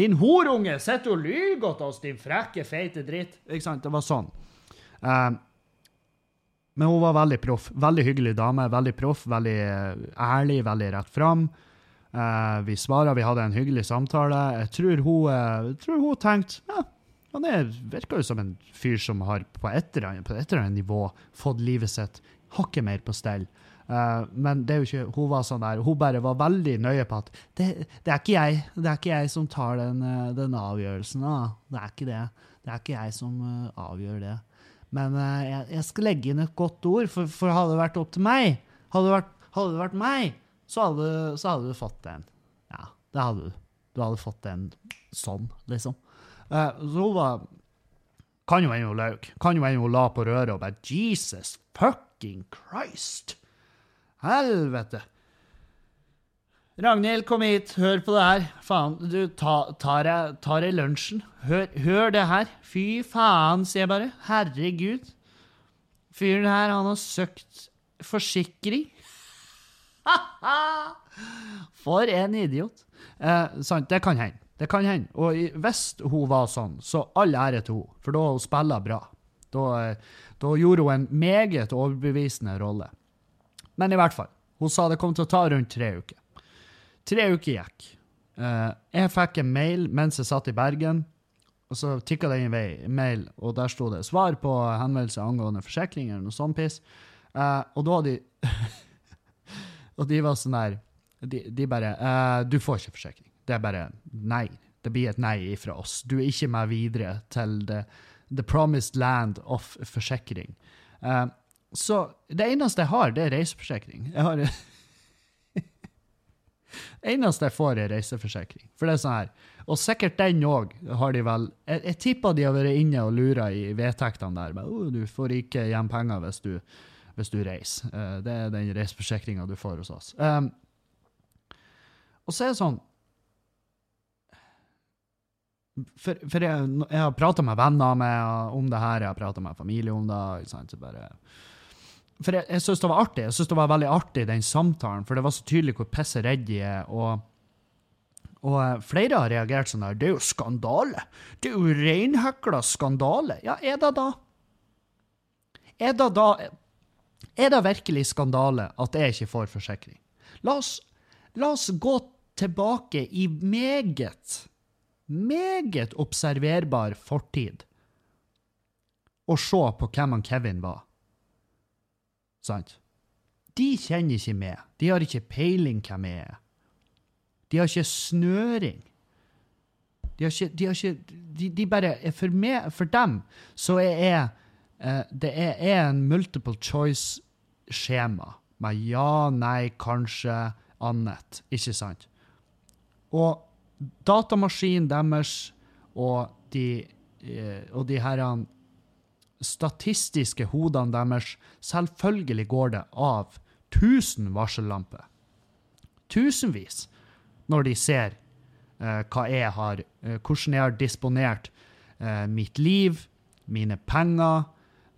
'Din horunge, sitter og lyver til oss, din frekke, feite dritt'. Ikke sant? Det var sånn. Uh, men hun var veldig proff. Veldig hyggelig dame. Veldig proff, veldig eh, ærlig, veldig rett fram. Uh, vi svara, vi hadde en hyggelig samtale. Jeg tror hun, uh, tror hun tenkte ja, han er, virker jo som en fyr som har på et eller annet, på et eller annet nivå fått livet sitt hakket mer på stell. Eh, men det er jo ikke, hun var sånn der, hun bare var veldig nøye på at det, det, er, ikke jeg, det er ikke jeg som tar den, eh, den avgjørelsen. Da. Det er ikke det. Det er ikke jeg som uh, avgjør det. Men uh, jeg, jeg skal legge inn et godt ord, for, for hadde det vært opp til meg, hadde det vært, hadde det vært meg, så hadde, så hadde du fått den. Ja, det hadde du. Du hadde fått den sånn, liksom. Så hun var Kan jo hende hun løy. Kan jo hende hun la på røret og bare Jesus fucking Christ! Helvete! Ragnhild, kom hit. Hør på det her. Faen, du, ta, tar jeg, tar lunsjen? Hør, hør det her. Fy faen, sier jeg bare. Herregud. Fyren her, han har søkt forsikring. For en idiot. Eh, sant, det kan hende. Det kan hende. Og hvis hun var sånn, så all ære til henne, for da hun spiller bra. Da, eh, da gjorde hun en meget overbevisende rolle. Men i hvert fall, hun sa det kom til å ta rundt tre uker. Tre uker gikk. Eh, jeg fikk en mail mens jeg satt i Bergen, og så tikka det inn vei, mail, og der sto det 'svar på henvendelse angående forsikring' eller noe sånt piss. Eh, og da hadde de Og de var sånn der De, de bare eh, 'Du får ikke forsikring'. Det er bare nei. Det blir et nei fra oss. Du er ikke med videre til the, the promised land of forsikring. Eh, så det eneste jeg har, det er reiseforsikring. Jeg har Det eneste jeg får, er reiseforsikring. For det er sånn her. Og sikkert den òg har de vel Jeg, jeg tipper de har vært inne og lura i vedtektene der. Men, oh, du får ikke igjen penger hvis du, hvis du reiser. Uh, det er den reiseforsikringa du får hos oss. Um, og så er det sånn For, for jeg, jeg har prata med venner med om det her, jeg har prata med familie om det. Ikke sant? Så bare for jeg, jeg syns det var artig. Jeg synes det var veldig artig, den samtalen, for det var så tydelig hvor pisse redd de er. Og, og eh, flere har reagert sånn der. Det er jo skandale! Det er jo reinhekla skandale! Ja, er det da? Er det da Er det virkelig skandale at jeg ikke får forsikring? La oss, la oss gå tilbake i meget, meget observerbar fortid og se på hvem han Kevin var. Sant? De kjenner ikke meg. De har ikke peiling hvem jeg er. De har ikke snøring. De har ikke, de, har ikke de, de bare For meg, for dem, så er jeg uh, Det er, en multiple choice-skjema med ja, nei, kanskje, annet. Ikke sant? Og datamaskinen deres og de, uh, de herrene statistiske hodene deres, selvfølgelig går det av tusen varsellamper. Tusenvis. Når de ser eh, hva jeg har, eh, hvordan jeg har disponert eh, mitt liv, mine penger,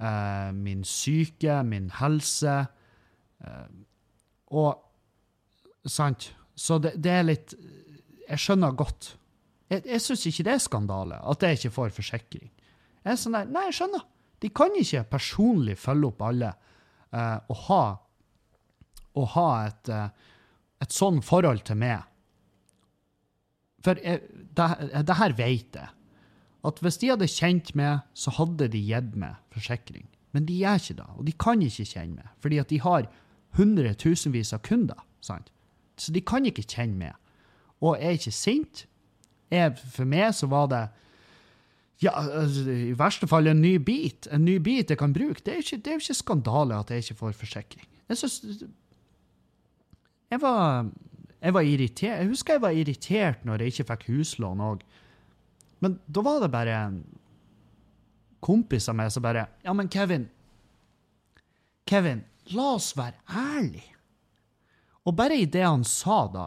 eh, min syke, min helse. eh, og Sant? Så det, det er litt Jeg skjønner godt. Jeg, jeg syns ikke det er skandale at jeg ikke får forsikring. Jeg er sånn der, Nei, jeg skjønner. De kan ikke personlig følge opp alle eh, og ha, og ha et, eh, et sånn forhold til meg. For jeg, det, det her vet jeg. At hvis de hadde kjent meg, så hadde de gitt meg forsikring. Men de gjør ikke det, og de kan ikke kjenne meg, fordi at de har hundretusenvis av kunder. sant? Så de kan ikke kjenne meg. Og jeg er ikke sint. Jeg, for meg så var det ja, altså, i verste fall en ny bit. En ny bit jeg kan bruke. Det er jo ikke, det ikke skandale at jeg ikke får forsikring. Jeg synes, jeg jeg var irritert. Jeg husker jeg var irritert når jeg ikke fikk huslån òg. Men da var det bare en kompis av meg som bare Ja, men Kevin Kevin, la oss være ærlige. Og bare i det han sa da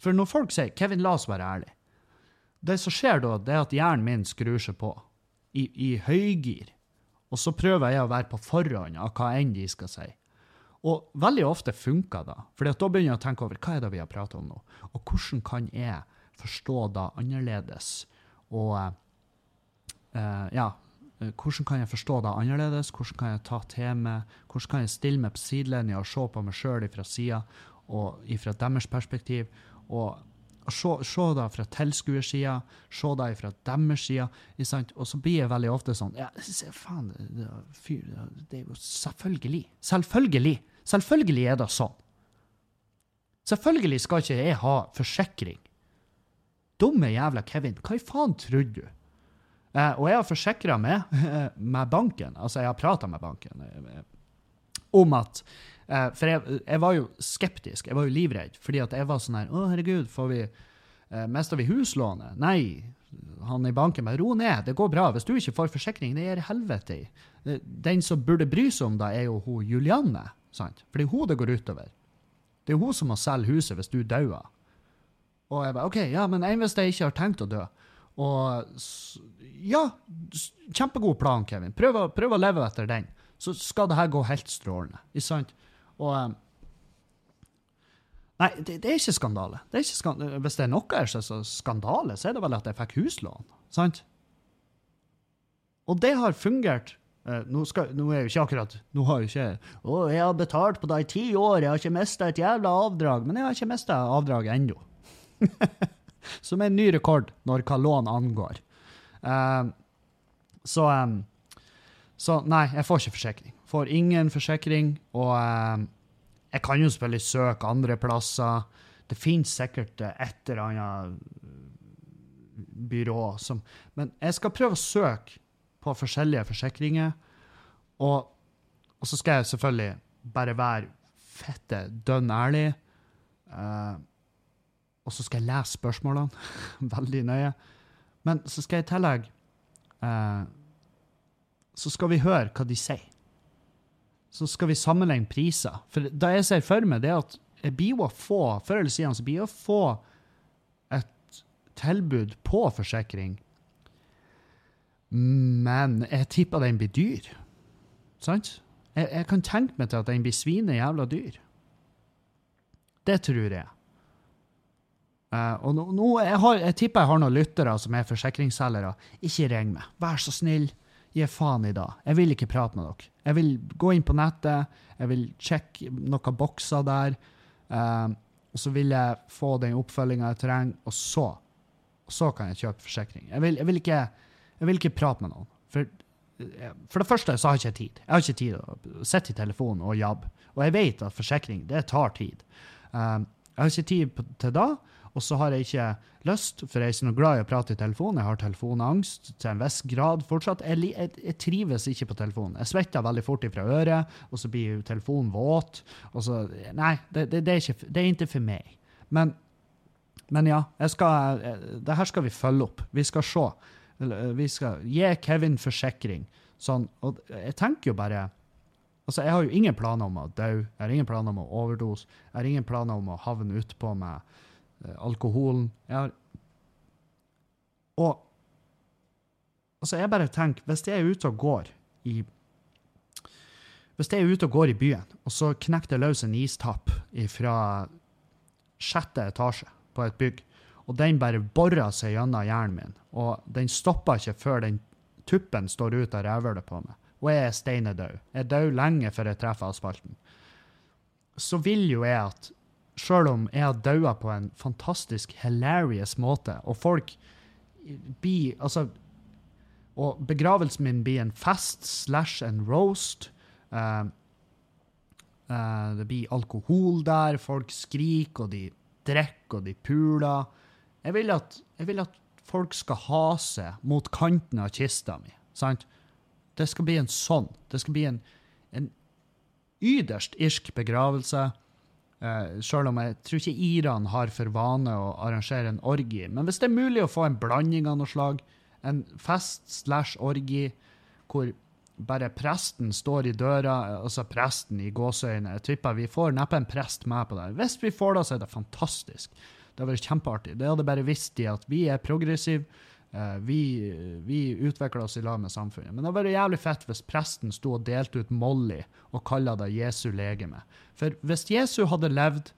For når folk sier 'Kevin, la oss være ærlige', det som skjer da, det er at hjernen min skrur seg på i, i høygir. Og så prøver jeg å være på forhånd av hva enn de skal si. Og veldig ofte funker det, for da begynner jeg å tenke over hva er det vi har pratet om nå, og hvordan kan jeg forstå det annerledes, og eh, ja, hvordan kan jeg forstå det annerledes, hvordan kan jeg ta meg, hvordan kan jeg stille meg på sidelinja og se på meg sjøl fra sida, og fra deres perspektiv, og se, se det fra tilskuersida, se det fra deres side. Og så blir jeg veldig ofte sånn ja, se, faen, det, fyr, det er jo selvfølgelig. Selvfølgelig. Selvfølgelig er det sånn. Selvfølgelig skal ikke jeg ha forsikring. Dumme jævla Kevin, hva i faen trodde du? Eh, og jeg har forsikra meg med banken, altså jeg har prata med banken, eh, om at eh, For jeg, jeg var jo skeptisk, jeg var jo livredd, fordi at jeg var sånn her Å, herregud, får vi eh, Mister vi huslånet? Nei. Han i banken bare ro ned, det går bra. Hvis du ikke får forsikring, det gir helvete i. Den som burde bry seg om det, er jo hun Julianne, sant? For det er hun det går utover. Det er hun som må selge huset hvis du dauer. Og jeg bare OK, ja, men enn hvis jeg ikke har tenkt å dø? Og ja, kjempegod plan, Kevin. Prøv å, prøv å leve etter den. Så skal det her gå helt strålende. Ikke sant? Og eh, Nei, det, det er ikke skandale. Det er ikke skandale. Hvis det er noe er så skandale, så er det vel at jeg fikk huslån. Sant? Og det har fungert. Eh, nå, skal, nå er jo ikke akkurat Nå har jo ikke Å, jeg har betalt på det i ti år, jeg har ikke mista et jævla avdrag. Men jeg har ikke mista avdrag ennå. Som er en ny rekord når hva lån angår. Eh, så um, Så nei, jeg får ikke forsikring. Får ingen forsikring, og eh, jeg kan jo selvfølgelig søke andre plasser. Det finnes sikkert eh, et eller annet byrå som Men jeg skal prøve å søke på forskjellige forsikringer, og, og så skal jeg selvfølgelig bare være fette dønn ærlig. eh, og så skal jeg lese spørsmålene veldig nøye. Men så skal jeg i tillegg eh, Så skal vi høre hva de sier. Så skal vi sammenligne priser. For det jeg ser for meg, det er at jeg blir å få Før eller siden så blir jeg å få et tilbud på forsikring, men jeg tipper den blir dyr. Sant? Jeg, jeg kan tenke meg til at den blir svine jævla dyr. Det tror jeg. Uh, og nå, nå jeg, har, jeg tipper jeg har noen lyttere som er forsikringsselgere. Ikke ring meg. Vær så snill. Gi faen i dag. Jeg vil ikke prate med dere. Jeg vil gå inn på nettet, jeg vil sjekke noen bokser der, eh, og så vil jeg få den oppfølginga jeg trenger, og så, så kan jeg kjøpe forsikring. Jeg vil, jeg vil, ikke, jeg vil ikke prate med noen. For, eh, for det første så har jeg ikke tid. Jeg har ikke tid å sitte i telefonen og jobbe. Og jeg vet at forsikring, det tar tid. Eh, jeg har ikke tid til da, og så har jeg ikke lyst, for jeg er ikke noe glad i å prate i telefonen. Jeg har telefonangst til en viss grad fortsatt. Jeg, jeg, jeg trives ikke på telefonen. Jeg svetter veldig fort ifra øret, og så blir jo telefonen våt. Og så, nei, det, det, det, er ikke, det er ikke for meg. Men, men ja, jeg skal, eh, det her skal vi følge opp. Vi skal se. Eh, Vi skal gi Kevin forsikring. Sånn, og jeg tenker jo bare Altså, jeg har jo ingen planer om å dø. Jeg har ingen planer om å overdose. Jeg har ingen planer om å havne utpå eh, alkoholen. Jeg har Og altså, jeg bare tenker, hvis jeg er ute og går i Hvis jeg er ute og går i byen, og så knekker det løs en istapp fra sjette etasje på et bygg, og den bare borer seg gjennom hjernen min, og den stopper ikke før den tuppen står ut av rævhølet på meg, og jeg er steinedød. Jeg er død lenge før jeg treffer asfalten. Så vil jo jeg at Sjøl om jeg har daua på en fantastisk hilarious måte, og folk blir Altså Og begravelsen min blir en fest slash en roast. Uh, uh, det blir alkohol der, folk skriker, og de drikker, og de puler. Jeg vil at, jeg vil at folk skal ha seg mot kanten av kista mi. Sant? Det skal bli en sånn. Det skal bli en, en yderst irsk begravelse. Uh, Sjøl om jeg tror ikke Iran har for vane å arrangere en orgi. Men hvis det er mulig å få en blanding av noe slag, en fest slash orgi hvor bare presten står i døra, altså presten i gåseøyne Jeg tipper vi får neppe en prest med på det. Hvis vi får det, så er det fantastisk. Det hadde vært kjempeartig. Det hadde bare visst de at vi er progressive. Eh, vi, vi utvikla oss i lag med samfunnet. Men det hadde vært jævlig fett hvis presten sto og delte ut Molly og kalla det Jesu legeme. For hvis Jesu hadde levd,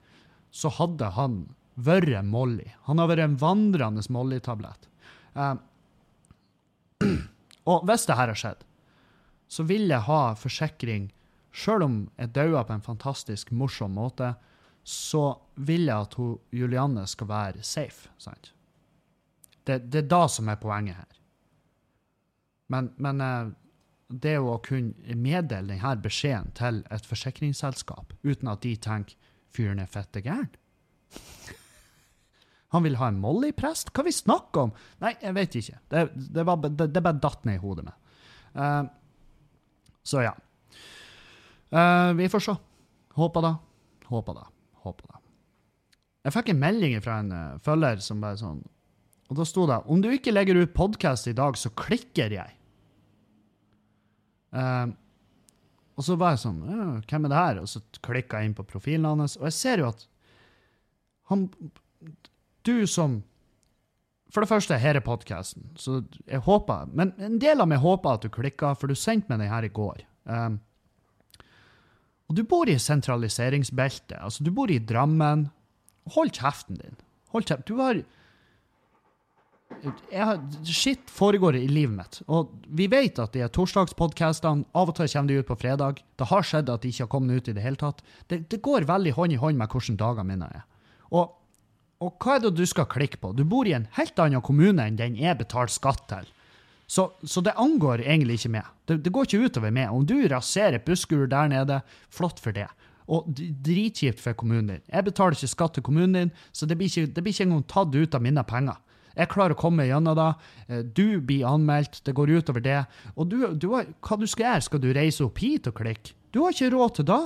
så hadde han vært Molly. Han hadde vært en vandrende Molly-tablett. Eh, og hvis det her har skjedd, så vil jeg ha forsikring Sjøl om jeg dauer på en fantastisk morsom måte, så vil jeg at hun, Julianne skal være safe. sant? Det, det er da som er poenget her. Men, men eh, det å kunne meddele denne beskjeden til et forsikringsselskap uten at de tenker fyren er fette gæren Han vil ha en Molly-prest? Hva vi snakker om? Nei, jeg vet ikke. Det, det, var, det, det bare datt ned i hodet mitt. Uh, så ja. Uh, vi får se. Håper da. Håper da. Håper da. Jeg fikk en melding fra en uh, følger som bare sånn Og da sto det om du ikke legger ut podkast i dag, så klikker jeg. Uh, og så var jeg sånn Hvem er det her? Og så klikka jeg inn på profilen hans, og jeg ser jo at han Du som For det første, her er podkasten, så jeg håper Men en del av meg håper at du klikka, for du sendte meg den her i går. Um, og du bor i sentraliseringsbeltet. Altså, du bor i Drammen. Hold kjeften din. Hold kjeft. Du har jeg Shit foregår i livet mitt. Og vi vet at de torsdagspodkastene Av og til kommer de ut på fredag. Det har skjedd at de ikke har kommet ut i det hele tatt. Det, det går veldig hånd i hånd med hvordan dagene mine er. Og, og hva er det du skal klikke på? Du bor i en helt annen kommune enn den jeg betaler skatt til. Så, så det angår egentlig ikke meg. Det, det går ikke utover meg. Om du raserer busskur der nede, flott for det. Og dritkjipt for kommunen din. Jeg betaler ikke skatt til kommunen din, så det blir ikke, det blir ikke engang tatt ut av mine penger. Jeg klarer å komme gjennom det. Eh, Du blir anmeldt, det går utover det. Og du, du hva du skal gjøre? Skal du reise opp hit og klikke? Du har ikke råd til det.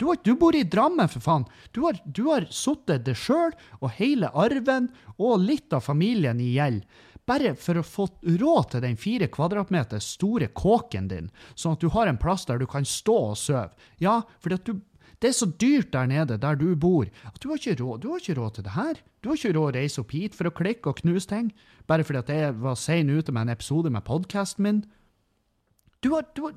Du, har, du bor i Drammen, for faen. Du har, du har sittet deg sjøl og hele arven og litt av familien i gjeld. Bare for å få råd til den fire kvadratmeter store kåken din, sånn at du har en plass der du kan stå og sove. Ja, fordi at du det er så dyrt der nede, der du bor, at du har ikke råd, har ikke råd til det her. Du har ikke råd å reise opp hit for å klikke og knuse ting, bare fordi at jeg var sein ute med en episode med podkasten min. Du har, du har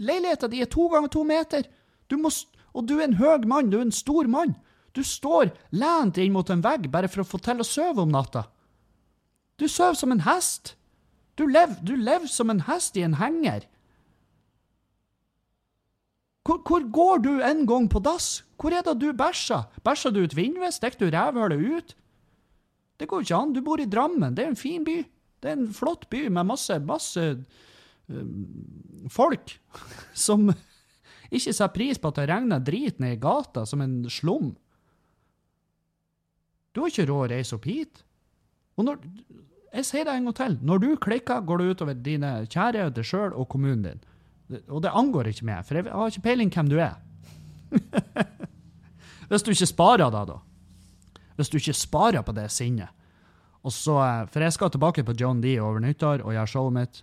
Leiligheta di er to ganger to meter. Du må, og du er en høg mann, du er en stor mann. Du står lent inn mot en vegg bare for å få til å sove om natta. Du sover som en hest. Du lever, du som en hest i en henger. Hvor, hvor går du en gang på dass? Hvor er det du bæsjer? Bæsjer du ut vinduet? Stikker du rævhølet ut? Det går ikke an. Du bor i Drammen. Det er en fin by. Det er en flott by med masse, masse øh, folk som ikke setter pris på at det regner drit ned i gata som en slum. Du har ikke råd å reise opp hit. Og når, jeg sier det en gang til. Når du klikker, går det utover dine kjære, deg sjøl og kommunen din. Og det angår ikke meg, for jeg har ikke peiling hvem du er. Hvis du ikke sparer da, da. Hvis du ikke sparer på det sinnet. Og så, eh, For jeg skal tilbake på John D over nyttår og gjøre showet mitt.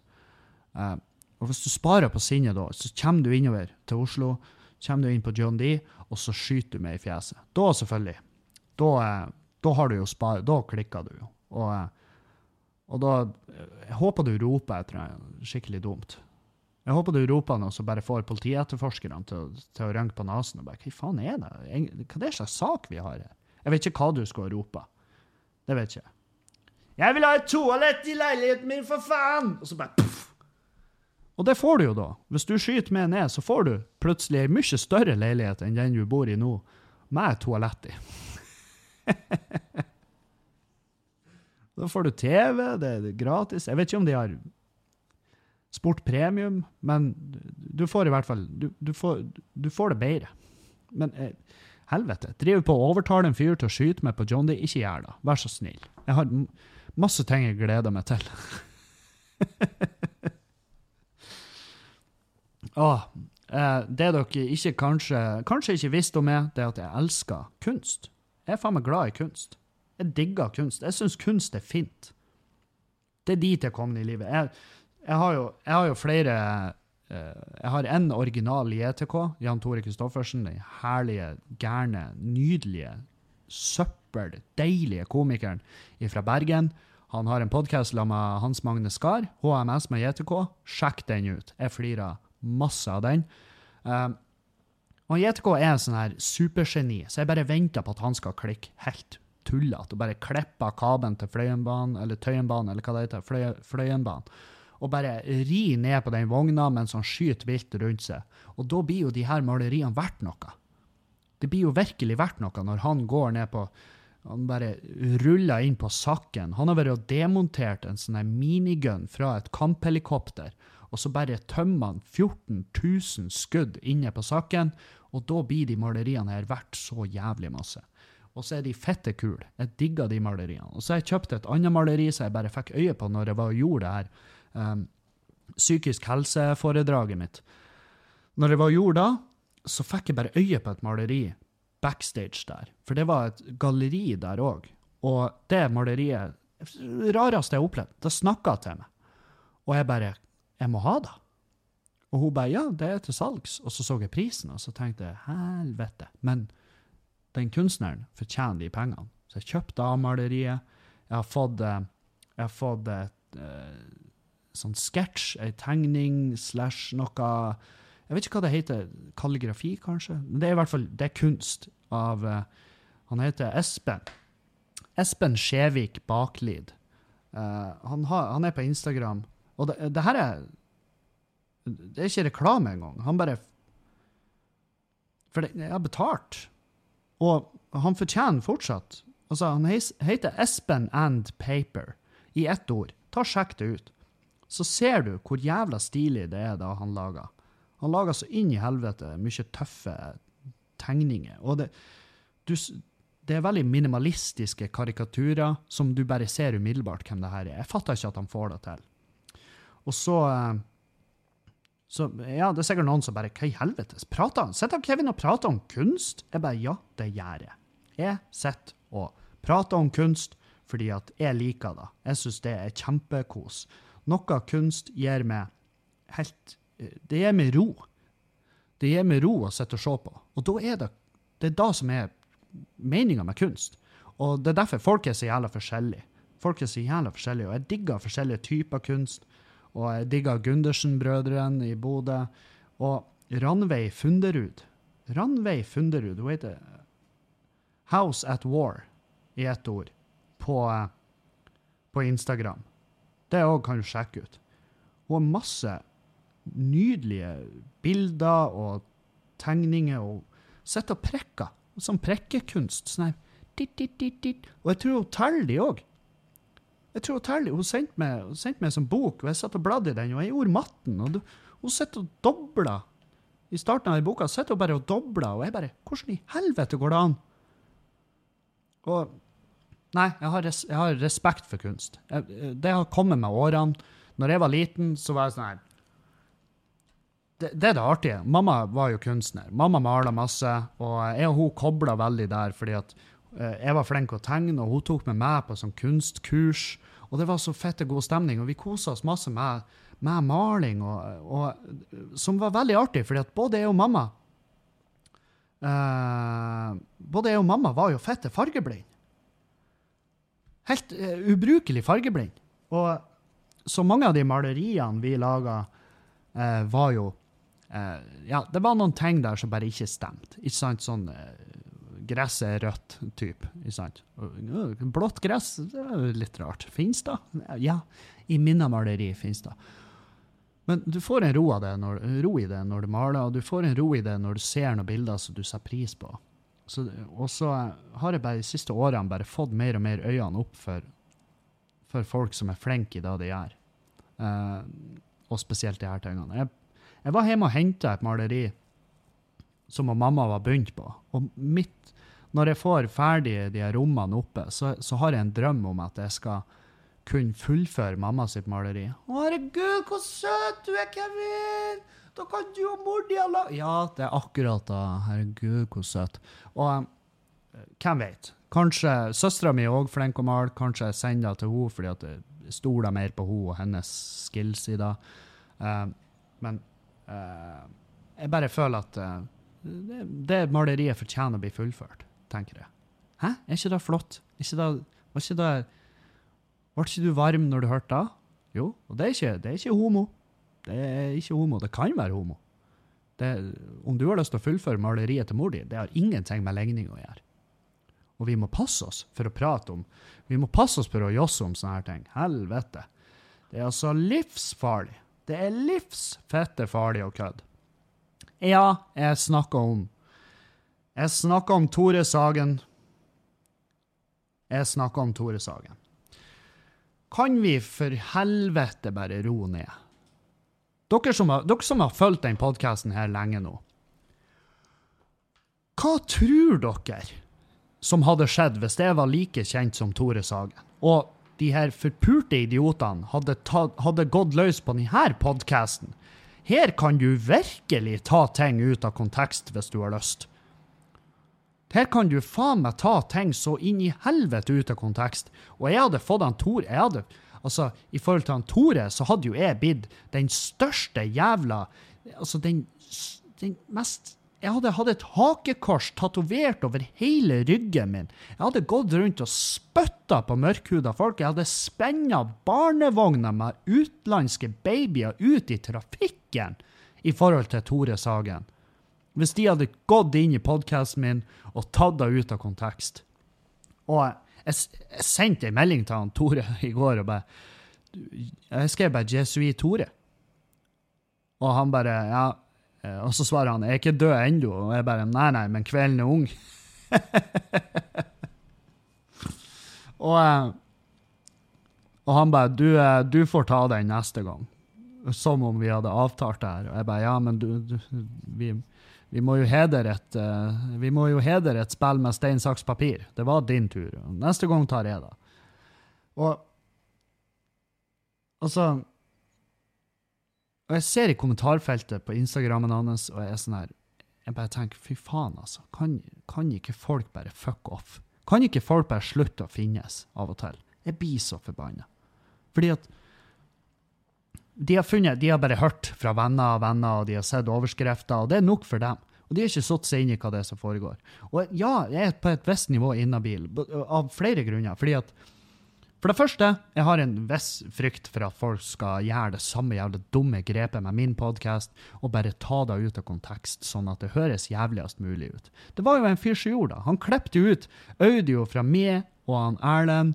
Eh, Og hvis du sparer på sinnet da, så kommer du innover til Oslo, kommer du inn på John D, og så skyter du meg i fjeset. Da selvfølgelig. Da, eh, da har du jo spar, da klikker du jo. Og, og da Jeg håper du roper etter noe skikkelig dumt. Jeg håper du roper noe så bare får politietterforskerne til, til å rynke på nesen og bare Hva faen er det? Hva er det slags sak vi har her? Jeg vet ikke hva du skal rope. Det vet ikke jeg. Jeg vil ha et toalett i leiligheten min, for faen! Og så bare puff. Og det får du jo da. Hvis du skyter med ned, så får du plutselig ei mye større leilighet enn den du bor i nå, med toalett i. da får du TV, det er gratis. Jeg vet ikke om de har sport premium, men du får i hvert fall Du, du, får, du får det bedre. Men eh, helvete, driver på å overtale en fyr til å skyte meg på John Dee, Ikke gjør det. Vær så snill. Jeg har masse ting jeg gleder meg til. Åh, eh, det dere ikke kanskje, kanskje ikke visste om meg, det er at jeg elsker kunst. Jeg er faen meg glad i kunst. Jeg digger kunst. Jeg syns kunst er fint. Det er dit jeg er i livet. Jeg, jeg, har, jo, jeg har jo flere uh, Jeg har en original i ETK, Jan Tore Kristoffersen. Den herlige, gærne, nydelige, søppel, deilige komikeren fra Bergen. Han har en podkast med Hans Magne Skar, HMS med JTK. Sjekk den ut. Jeg flirer masse av den. Uh, og JTK er en sånn her supergeni, så jeg bare venter på at han skal klikke helt tullete og bare klippe av kabelen til Fløyenbanen, eller Tøyenbanen, eller hva det heter, Fløy, Fløyenbanen, og bare ri ned på den vogna mens han skyter vilt rundt seg. Og da blir jo de her maleriene verdt noe. Det blir jo virkelig verdt noe når han går ned på Han bare ruller inn på sakken. Han har vært og demontert en sånn minigun fra et kamphelikopter, og så bare tømmer han 14 000 skudd inne på sakken, og da blir de maleriene her verdt så jævlig masse. og så er de fette kule. Jeg digger de maleriene. Og så har jeg kjøpt et annet maleri som jeg bare fikk øye på når jeg var og gjorde det her um, psykisk helse-foredraget mitt. Når jeg var og gjorde det, så fikk jeg bare øye på et maleri backstage der. For det var et galleri der òg. Og det maleriet Rareste jeg har opplevd. Det snakka til meg. Og jeg bare Jeg må ha det. Og hun bare ja, det er til salgs. Og så så jeg prisen, og så tenkte jeg helvete. Men den kunstneren fortjener de pengene. Så jeg kjøpte av maleriet. Jeg har fått, eh, jeg har fått et eh, sånn sketsj, ei tegning slash noe Jeg vet ikke hva det heter. Kalligrafi, kanskje? Men det er i hvert fall det er kunst av eh, Han heter Espen. Espen Skjevik Baklid. Uh, han, har, han er på Instagram. Og det, det her er Det er ikke reklame engang. Han bare For det, jeg har betalt. Og han fortjener fortsatt. Altså, han heis- heter Espen and Paper i ett ord. Ta Sjekk det ut. Så ser du hvor jævla stilig det er da han lager. Han lager så inn i helvete mye tøffe tegninger. Og det, du, det er veldig minimalistiske karikaturer som du bare ser umiddelbart hvem det her er. Jeg fatter ikke at han får det til. Og så eh, så ja, det er sikkert noen som bare Hva i helvete? Prater han? Sitter Kevin og prater om kunst? Jeg bare Ja, det gjør jeg. Jeg sitter og prater om kunst fordi at jeg liker det. Jeg syns det er kjempekos. Noe kunst gir meg helt Det gir meg ro. Det gir meg ro å sitte og se på. Og da er det det er da som er meninga med kunst. Og det er derfor folk er så jævla forskjellige. Folk er så jævla forskjellige, og jeg digger forskjellige typer kunst. Og jeg digger Gundersen-brødrene i Bodø. Og Ranveig Funderud. Ranveig Funderud, hun heter House at War i ett ord på, eh, på Instagram. Det òg kan du sjekke ut. Hun har masse nydelige bilder og tegninger og sitter og prekker. Sånn prekkekunst. Sånn. Og jeg tror hun teller de òg. Jeg tror Hun teller, hun sendte meg, hun meg en bok, og jeg satt og bladde i den, og jeg gjorde matten. og Hun sitter og dobler. I starten av den boka sitter hun bare og dobler, og jeg bare Hvordan i helvete går det an? Og Nei, jeg har, res, jeg har respekt for kunst. Jeg, det har kommet med årene. Når jeg var liten, så var jeg sånn her det, det er det artige. Mamma var jo kunstner. Mamma mala masse, og jeg og hun kobla veldig der, fordi at eh, jeg var flink til å tegne, og hun tok meg med på sånn kunstkurs. Og det var så fette god stemning, og vi kosa oss masse med, med maling, og, og, som var veldig artig, fordi at både jeg og mamma uh, Både jeg og mamma var jo fette fargeblind. Helt uh, ubrukelig fargeblind. Og så mange av de maleriene vi laga, uh, var jo uh, Ja, det var noen ting der som bare ikke stemte. Ikke sant? Sånn eh, Gresset er rødt, type. Ikke sant? Øh, Blått gress, det er litt rart. Fins det? Ja, i minnemaleri fins det. Men du får en ro, når, ro i det når du maler, og du får en ro i det når du ser noen bilder som du setter pris på. Og så har jeg bare de siste årene bare fått mer og mer øynene opp for, for folk som er flinke i det de gjør. Uh, og spesielt de her tingene. Jeg, jeg var hjemme og henta et maleri som mamma var begynt på. Og mitt, når jeg får ferdig de her rommene oppe, så, så har jeg en drøm om at jeg skal kunne fullføre mamma sitt maleri. Å, herregud, hvor søt du er, Kevin! Da kan du og mor di ha. Ja, det er akkurat da. Herregud, hvor søt. Og eh, hvem vet? Kanskje søstera mi er òg flink å male. Kanskje jeg sender det til henne fordi at jeg stoler mer på henne og hennes skills i det. Uh, men uh, jeg bare føler at uh, det, det maleriet fortjener å bli fullført, tenker jeg. Hæ? Er ikke det flott? Ikke det, var ikke det Ble ikke du varm når du hørte det? Jo, og det er ikke, det er ikke homo. Det er ikke homo. Det kan være homo. Det, om du har lyst til å fullføre maleriet til mor di, det har ingenting med legning å gjøre. Og vi må passe oss for å prate om Vi må passe oss for å josse om sånne her ting. Helvete. Det er altså livsfarlig. Det er livsfette farlig å kødde. Ja, jeg snakker om Jeg snakker om Tore Sagen. Jeg snakker om Tore Sagen. Kan vi for helvete bare ro ned? Dere som har, dere som har fulgt den podkasten her lenge nå. Hva tror dere som hadde skjedd hvis jeg var like kjent som Tore Sagen. Og de her forpurte idiotene hadde, ta, hadde gått løs på denne podkasten. Her kan du virkelig ta ting ut av kontekst hvis du har lyst. Her kan du faen meg ta ting så inn i helvete ut av kontekst. Og jeg hadde fått han Tor jeg hadde, Altså, i forhold til han Tore, så hadde jo jeg blitt den største jævla Altså, den, den mest jeg hadde hatt et hakekors tatovert over hele ryggen min. Jeg hadde gått rundt og spytta på mørkhuda folk. Jeg hadde spenna barnevogner med utenlandske babyer ut i trafikken i forhold til Tore Sagen. Hvis de hadde gått inn i podkasten min og tatt det ut av kontekst. Og jeg, jeg sendte en melding til han Tore i går og bare Jeg skrev bare 'Jesui Tore'. Og han bare Ja. Eh, og så svarer han 'Jeg er ikke død ennå'. Og jeg bare 'Nei, nei, men kvelden er ung'. og, eh, og han bare du, eh, du, får ta den neste gang'. Som om vi hadde avtalt det her. Og jeg bare 'Ja, men du, du vi, vi, må et uh, vi må jo hedre et spill med stein, saks, papir. Det var din tur. Neste gang tar jeg det. Og altså og jeg ser i kommentarfeltet på Instagrammen hans, og jeg er sånn her Jeg bare tenker, fy faen, altså. Kan, kan ikke folk bare fuck off? Kan ikke folk bare slutte å finnes av og til? Jeg blir så forbanna. Fordi at de har, funnet, de har bare hørt fra venner og venner, og de har sett overskrifter, og det er nok for dem. Og de har ikke satt seg inn i hva det er som foregår. Og ja, jeg er på et visst nivå inhabil, av flere grunner. fordi at for det første, jeg har en viss frykt for at folk skal gjøre det samme jævlig dumme grepet med min podkast og bare ta det ut av kontekst, sånn at det høres jævligst mulig ut. Det var jo en fyr som gjorde det. Han klippet ut audio fra meg og han Erlend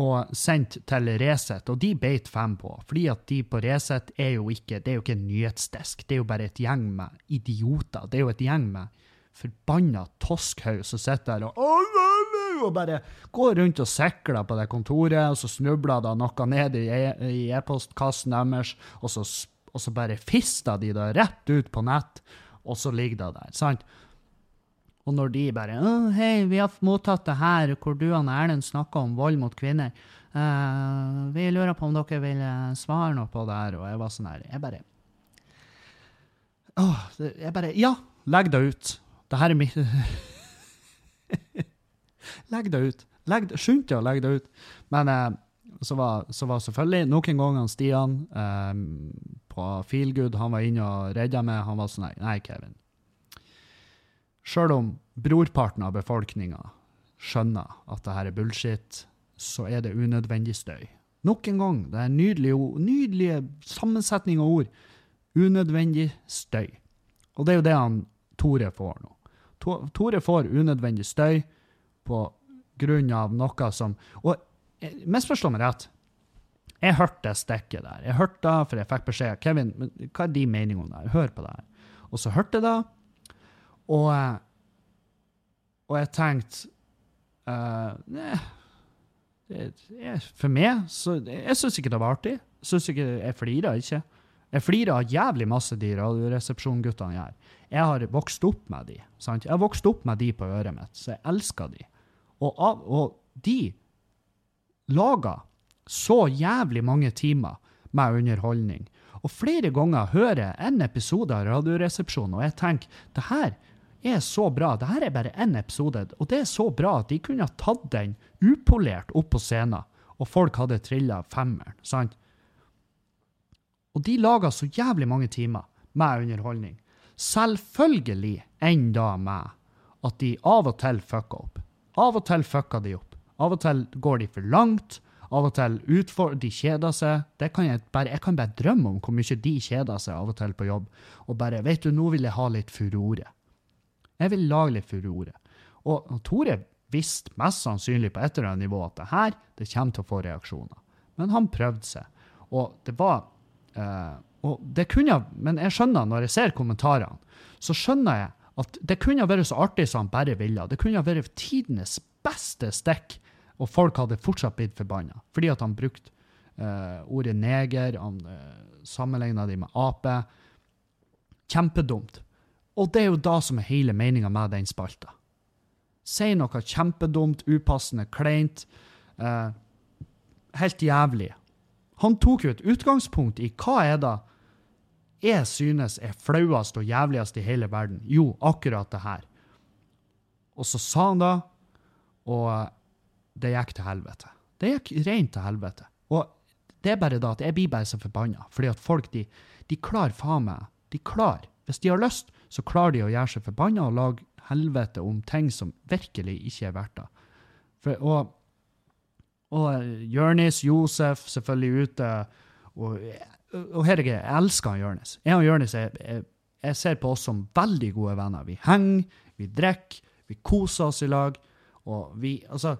og sendt til Resett, og de beit fem på. Fordi at de på Resett er jo ikke det er jo ikke en nyhetsdesk, det er jo bare et gjeng med idioter. Det er jo et gjeng med forbanna toskhaug som sitter der og og bare går rundt og sikler på det kontoret, og så snubler det noe ned i e- e-postkassen deres, og så, og så bare fister de det rett ut på nett, og så ligger det der. sant? Og når de bare oh, 'Hei, vi har mottatt det her hvor du og Erlend snakker om vold mot kvinner.' Uh, vi lurer på om dere vil eh, svare noe på det her. Og jeg var sånn her Jeg bare oh, Jeg bare Ja, legg det ut. Det her er mitt Legg det ut. Legg, skynd deg å legge det ut. Men eh, så, var, så var selvfølgelig noen ganger Stian eh, på Feelgood han var inne og redda meg. Han var sånn nei Kevin. Sjøl om brorparten av befolkninga skjønner at det her er bullshit, så er det unødvendig støy. Nok en gang, det er nydelige, nydelige sammensetning av ord. Unødvendig støy. Og det er jo det han Tore får nå. Tore får unødvendig støy på grunn av noe som Og eh, misforstå meg rett. Jeg hørte det stikket der. Jeg hørte det, for jeg fikk beskjed Kevin, hva er din mening om det? Hør på det her. Og så hørte jeg det, og, eh, og jeg tenkte uh, nei, For meg så Jeg syns ikke det var artig. Synes ikke, jeg flirer ikke. Jeg flirer jævlig masse de Radioresepsjon-guttene gjør. Jeg har vokst opp med de. Sant? Jeg har vokst opp med de på øret mitt, så jeg elsker de. Og, av, og de lager så jævlig mange timer med underholdning. Og flere ganger hører jeg en episode av Radioresepsjonen, og jeg tenker det her er så bra. Det her er bare én episode, og det er så bra at de kunne ha tatt den upolert opp på scenen, og folk hadde trilla femmeren. sant? Og de lager så jævlig mange timer med underholdning. Selvfølgelig enda med at de av og til fucker opp. Av og til fucker de opp. Av og til går de for langt. Av og til utfor, de kjeder seg. Kan jeg, bare, jeg kan bare drømme om hvor mye de kjeder seg av og til på jobb. Og bare Vet du, nå vil jeg ha litt furore. Jeg vil lage litt furore. Og, Tore visste mest sannsynlig på et eller annet nivå at det her det kommer til å få reaksjoner. Men han prøvde seg. Og det var uh, og det kunne, Men jeg skjønner, når jeg ser kommentarene, så skjønner jeg at det kunne vært så artig som han bare ville. Det kunne vært tidenes beste stikk, og folk hadde fortsatt blitt forbanna. Fordi at han brukte uh, ordet neger, han uh, eh, sammenligna de med ape. Kjempedumt. Og det er jo da som er hele meninga med den spalta. Si noe kjempedumt, upassende, kleint. Eh, helt jævlig. Han tok jo et utgangspunkt i hva er det jeg synes er flauest og jævligst i hele verden. Jo, akkurat det her. Og så sa han det, og det gikk til helvete. Det gikk rent til helvete. Og det er bare da at jeg blir bare så forbanna, fordi at folk, de, de klarer faen meg De klarer. Hvis de har lyst, så klarer de å gjøre seg forbanna og lage helvete om ting som virkelig ikke er verdt det. For, og og eh, Jørnis, Josef, selvfølgelig ute. Og, og herregud, jeg elsker han Jørnis. Jeg og Jørnis jeg, jeg, jeg, ser på oss som veldig gode venner. Vi henger, vi drikker, vi koser oss i lag. Og vi Altså,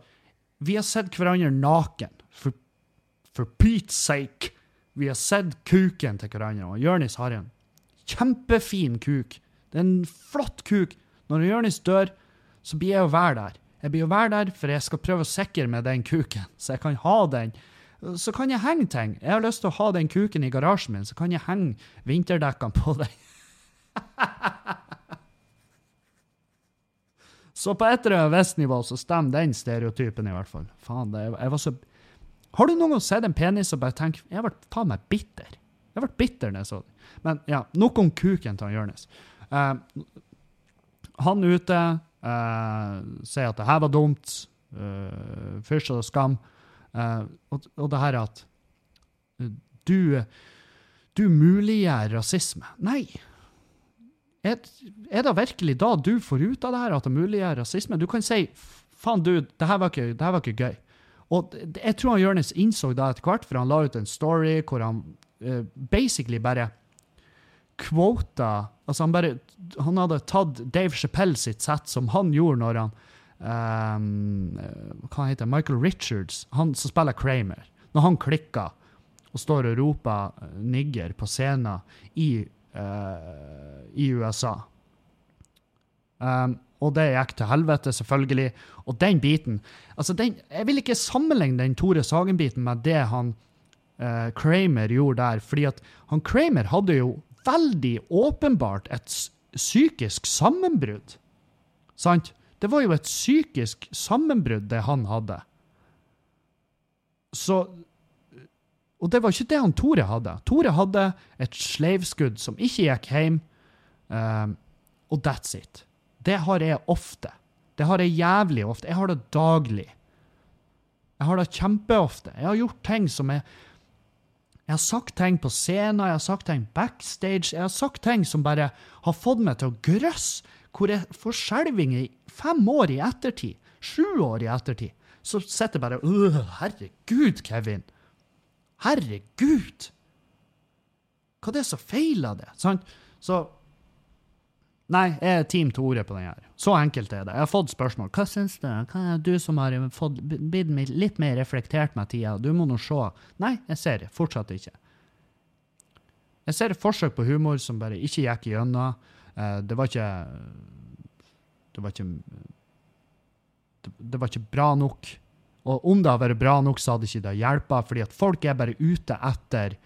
vi har sett hverandre naken. For, for Pete's sake. Vi har sett kuken til hverandre. Og Jørnis har en kjempefin kuk. Det er en flott kuk. Når Jonis dør, så blir jeg å være der. Jeg blir å være der, for jeg skal prøve å sikre med den kuken, så jeg kan ha den. Så kan jeg henge ting. Jeg har lyst til å ha den kuken i garasjen min, så kan jeg henge vinterdekkene på den. så på et eller annet visst nivå så stemmer den stereotypen, i hvert fall. Faen, det, jeg var så Har du noen gang sett en penis og bare tenkt Jeg ble faen meg bitter. Jeg ble bitter når jeg så den. Men ja, nok om kuken til Jonis. Han ute Uh, sier at det her var dumt. Uh, Fysj og skam. Uh, og, det her at du, du muliggjør rasisme. Nei. Er, er, det virkelig da du får ut av det her at det muliggjør rasisme? Du kan si faen, du, det her var ikke, her var ikke gøy. Og jeg tror han Jonis innså det etter hvert, for han la ut en story hvor han basically bare quota Altså, han bare Han hadde tatt Dave Chappelle sitt sett, som han gjorde når han um, Hva heter det? Michael Richards, han som spiller Kramer. Når han klikker og står og roper eh, nigger på scenen i, uh, i USA. Um, og det gikk til helvete, selvfølgelig. Og den biten altså den, Jeg vil ikke sammenligne den Tore Sagen-biten med det han uh, Kramer gjorde der, fordi at han Kramer hadde jo veldig åpenbart et psykisk sammenbrudd. Sant? Det var jo et psykisk sammenbrudd, det han hadde. Så Og det var ikke det han Tore hadde. Tore hadde et sleivskudd som ikke gikk hjem, um, og that's it. Det har jeg ofte. Det har jeg jævlig ofte. Jeg har det daglig. Jeg har det kjempeofte. Jeg har gjort ting som er jeg har sagt ting på scenen, jeg har sagt ting backstage. Jeg har sagt ting som bare har fått meg til å grøsse, hvor jeg får skjelving i fem år i ettertid. Sju år i ettertid. Så sitter jeg bare øh, Herregud, Kevin. Herregud! Hva er det som feiler det? Sant? Så Nei, jeg er Team Tore på den her. Så enkelt er det. Jeg har fått spørsmål. Hva syns du? Hva er du som har fått, blitt litt mer reflektert med tida? Du må nå se. Nei, jeg ser fortsatt ikke. Jeg ser forsøk på humor som bare ikke gikk igjennom. Eh, det var ikke Det var ikke Det var ikke bra nok. Og om det hadde vært bra nok, så hadde ikke det hjulpet, fordi at folk er bare ute etter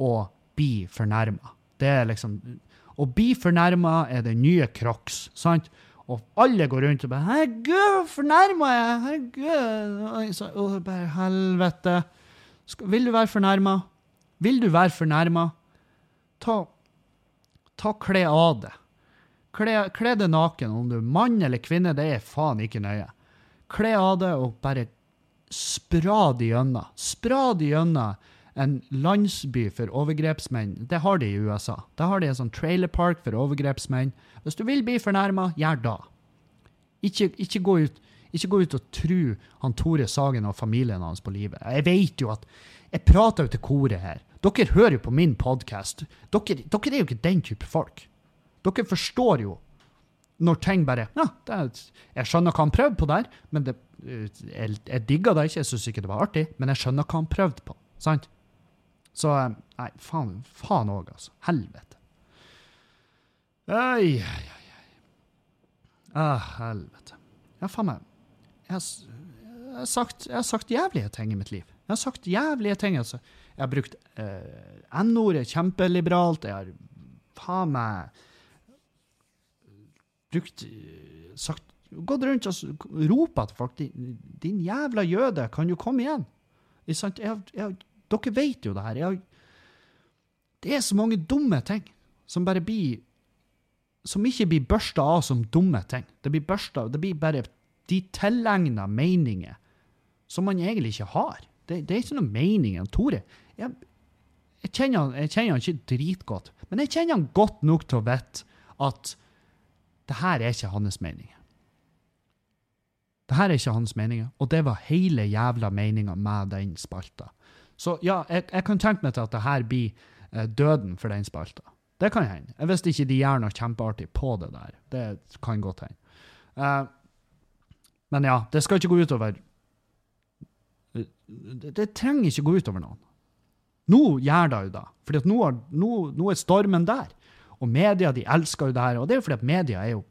å bli fornærma. Det er liksom å bli fornærma er den nye Crocs. sant? Og alle går rundt og bare 'Herregud, fornærma jeg!' Herregud. Og bare helvete. Vil du være fornærma? Vil du være fornærma? Ta, ta kle av det. Kle, kle det naken. Om du er mann eller kvinne, det er faen ikke nøye. Kle av det og bare spra det gjennom. Spra det gjennom en landsby for overgrepsmenn. Det har de i USA. Da har de en sånn trailerpark for overgrepsmenn. Hvis du vil bli fornærma, gjør da. Ikke, ikke, gå ut, ikke, gå ut, og tru han Tore Sagen og familien hans på livet. Jeg vet jo at Jeg prater jo til koret her. Dere hører jo på min podkast. Dere, dere, er jo ikke den type folk. Dere forstår jo når ting bare Ja, er, jeg skjønner hva han prøvde på der, men det, jeg, jeg digga det ikke. Jeg syns ikke det var artig, men jeg skjønner hva han prøvde på. Sant? Så eh, Nei, faen faen òg, altså. Helvete. Ai, ai, ai. Ah, helvete. Ja, faen meg. Jeg har, jeg, har sagt, jeg har, sagt, jævlige ting i mitt liv. Jeg har sagt jævlige ting. altså. Jeg har brukt eh, N-ordet kjempeliberalt. Jeg har faen meg brukt Sagt gått rundt og ropa til folk din, jævla jøde, kan du komme igjen?' Jeg har, Jeg, jeg, dere vet jo det her. Jeg, det er så mange dumme ting som bare blir Som ikke blir børsta av som dumme ting. Det blir børsta Det blir bare de tilegna meninger som man egentlig ikke har. Det, det er ikke noe mening. Tore jeg, jeg, kjenner jeg kjenner han ikke dritgodt, men jeg kjenner han godt nok til å vite at det her er ikke hans mening. Det her er ikke hans meninger, og det var hele jævla meninga med den spalta. Så ja, jeg, jeg kan tenke meg til at det her blir eh, døden for den spalta. Det kan hende. Visste ikke de gjør noe kjempeartig på det der. Det kan godt hende. Uh, men ja, det skal ikke gå utover det, det trenger ikke gå utover noen. Nå gjør det jo det, for nå, nå, nå er stormen der. Og media de elsker jo det her, og det er jo fordi at media er jo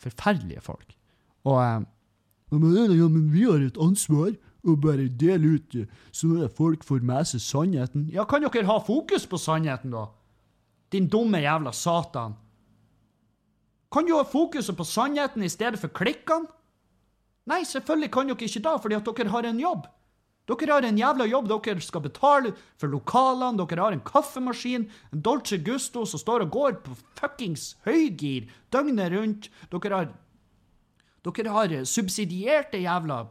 forferdelige folk. Og eh, men, ja, men vi har et ansvar å bare dele ut eh, så folk får med seg sannheten. Ja, kan dere ha fokus på sannheten, da? Din dumme jævla satan. Kan du ha fokuset på sannheten i stedet for klikkene? Nei, selvfølgelig kan dere ikke da, fordi at dere har en jobb. Dere har en jævla jobb, dere skal betale for lokalene, dere har en kaffemaskin, en Dolce Gusto som står og går på fuckings høygir døgnet rundt. Dere har dere har subsidierte jævla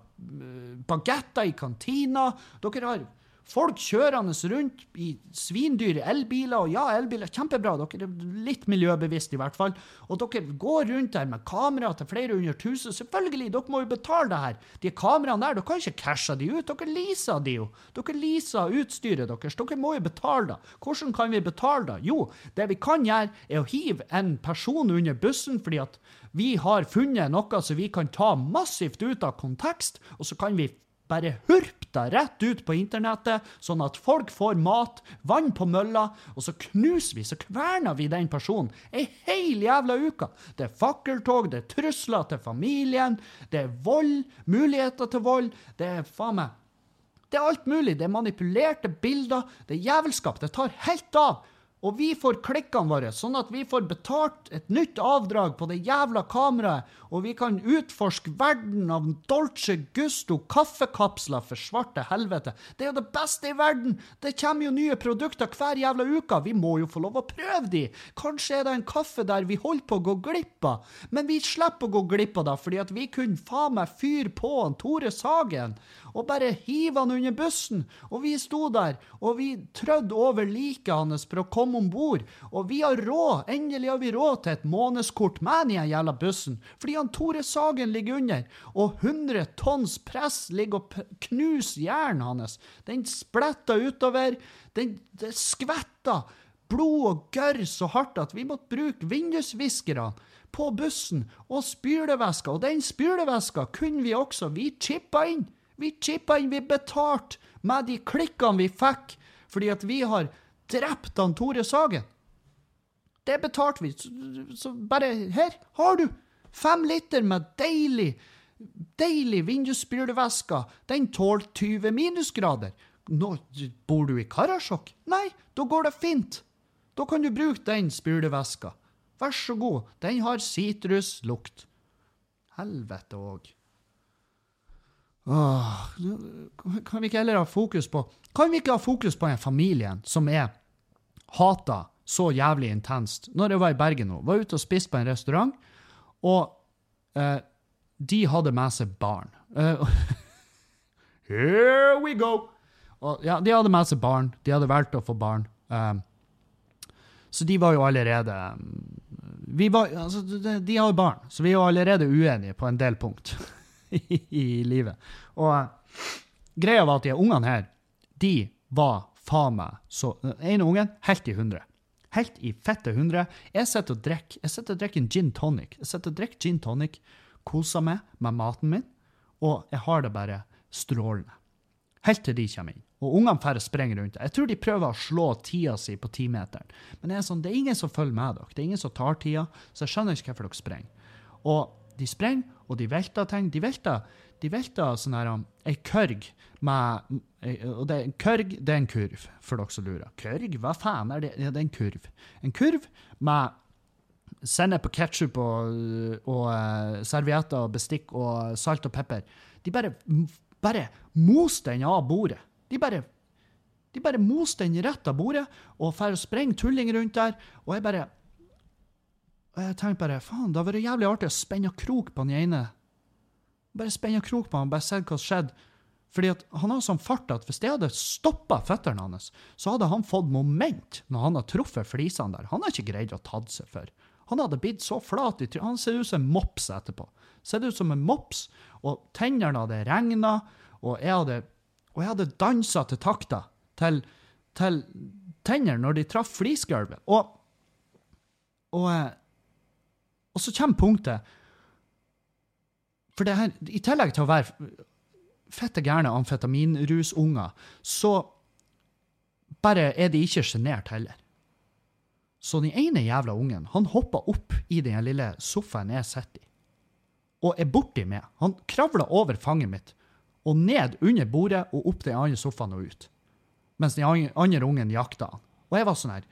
bagetter i kantina. Dere har folk kjørende rundt i svindyre elbiler. Og ja, elbiler er kjempebra, dere er litt miljøbevisste i hvert fall. Og dere går rundt der med kamera til flere hundre tusen. Selvfølgelig, dere må jo betale det her. De kameraene der, dere kan ikke cashe de ut. Dere leaser de jo. Dere leaser utstyret deres. Dere må jo betale det. Hvordan kan vi betale det? Jo, det vi kan gjøre, er å hive en person under bussen fordi at vi har funnet noe som vi kan ta massivt ut av kontekst, og så kan vi bare hurpe det rett ut på internettet, sånn at folk får mat, vann på mølla, og så knuser vi, så kverner vi den personen ei heil jævla uke. Det er fakkeltog, det er trusler til familien, det er vold, muligheter til vold, det er faen meg Det er alt mulig. Det er manipulerte bilder, det er jævelskap. Det tar helt av. Og vi får klikkene våre, sånn at vi får betalt et nytt avdrag på det jævla kameraet, og vi kan utforske verden av Dolce Gusto kaffekapsler for svarte helvete. Det er jo det beste i verden! Det kommer jo nye produkter hver jævla uke. Vi må jo få lov å prøve de. Kanskje er det en kaffe der vi holder på å gå glipp av, men vi slipper å gå glipp av det, fordi at vi kunne faen meg fyre på han Tore Sagen og bare hive han under bussen. Og vi sto der, og vi trødde over liket hans for å komme om bord. Og vi har råd, endelig har vi råd til et månedskort med den jævla bussen, fordi han Tore Sagen ligger under, og 100 tonns press ligger og knuser hjernen hans. Den spletter utover, den det skvetter blod og gørr så hardt at vi måtte bruke vindusviskerne på bussen og spylevæska, og den spylevæska kunne vi også, vi chippa inn. Vi chippa inn, vi betalte med de klikkene vi fikk, fordi at vi har drept han Tore Sagen. Det betalte vi. Så, så bare her har du fem liter med deilig, deilig vindusspylevæske. Den tåler 20 minusgrader. Nå, bor du i Karasjok? Nei, da går det fint. Da kan du bruke den spylevæska. Vær så god, den har sitruslukt. Helvete òg. Kan vi ikke heller ha fokus på Kan vi ikke ha fokus på den familien som er hata så jævlig intenst? Når jeg var i Bergen nå, var ute og spiste på en restaurant, og eh, de hadde med seg barn. Eh, here we go! Og, ja, de hadde med seg barn. De hadde valgt å få barn. Um, så de var jo allerede vi var, altså, de har jo barn, så vi er jo allerede uenige på en del punkt i, livet. Og uh, greia var at de ungene her, de var faen meg så Den ene ungen helt i hundre. Helt i fette hundre. Jeg sitter og drikker jeg sitter og drikker en gin tonic. Jeg sitter og drikker gin tonic, koser meg med maten min, og jeg har det bare strålende. Helt til de kommer inn. Og ungene færre springer rundt. Jeg tror de prøver å slå tida si på timeteren. Men det er, sånn, det er ingen som følger med dere. Det er ingen som tar tida, så jeg skjønner ikke hvorfor dere springer. Og de sprenger, og de velter ting. De velter, de velter sånn her um, ei kørg med eh, Og det, en kørg, det er en kurv, for dere som lurer. Kørg? Hva faen er det? Ja, det er en kurv. En kurv med sennep og ketsjup og, og eh, servietter og bestikk og salt og pepper. De bare, bare mos den av bordet. De bare de bare moste den rett av bordet og får sprenger tulling rundt der. Og jeg bare Og jeg tenkte bare faen, det hadde vært jævlig artig å spenne krok på den ene. Bare spenne krok på han, bare se hva som skjedde. Fordi at han har sånn fart at hvis jeg hadde stoppa føttene hans, så hadde han fått moment når han har truffet flisene der. Han har ikke greid å tatt seg for. Han hadde blitt så flat i trynet. Han ser ut som en mops etterpå. Ser ut som en mops, og tennene hadde regna, og jeg hadde, og jeg hadde dansa til takta til, til tennene når de traff flisgulvet. Og, og, eh, og så kommer punktet For det her, i tillegg til å være fette gærne amfetaminrusunger, så bare er de ikke sjenert heller. Så den ene jævla ungen han hoppa opp i den lille sofaen jeg sitter i, og er borti meg. Han kravla over fanget mitt og ned under bordet og opp den andre sofaen og ut. Mens den andre ungen jakta han. Og jeg var sånn her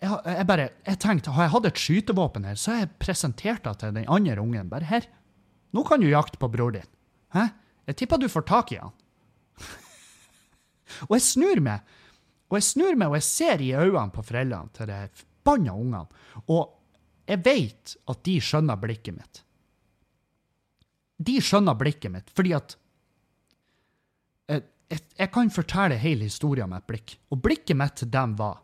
jeg, jeg bare, jeg tenkte, Har jeg hatt et skytevåpen her, så har jeg presentert det til den andre ungen. Bare her, nå kan du jakte på bror din. Hæ? Jeg tipper du får tak i han. og jeg snur meg, og jeg snur meg, og jeg ser i øynene på foreldrene til de forbanna ungene. Og jeg vet at de skjønner blikket mitt. De skjønner blikket mitt, fordi at jeg, jeg, jeg kan fortelle hele historien med et blikk. Og blikket mitt til dem var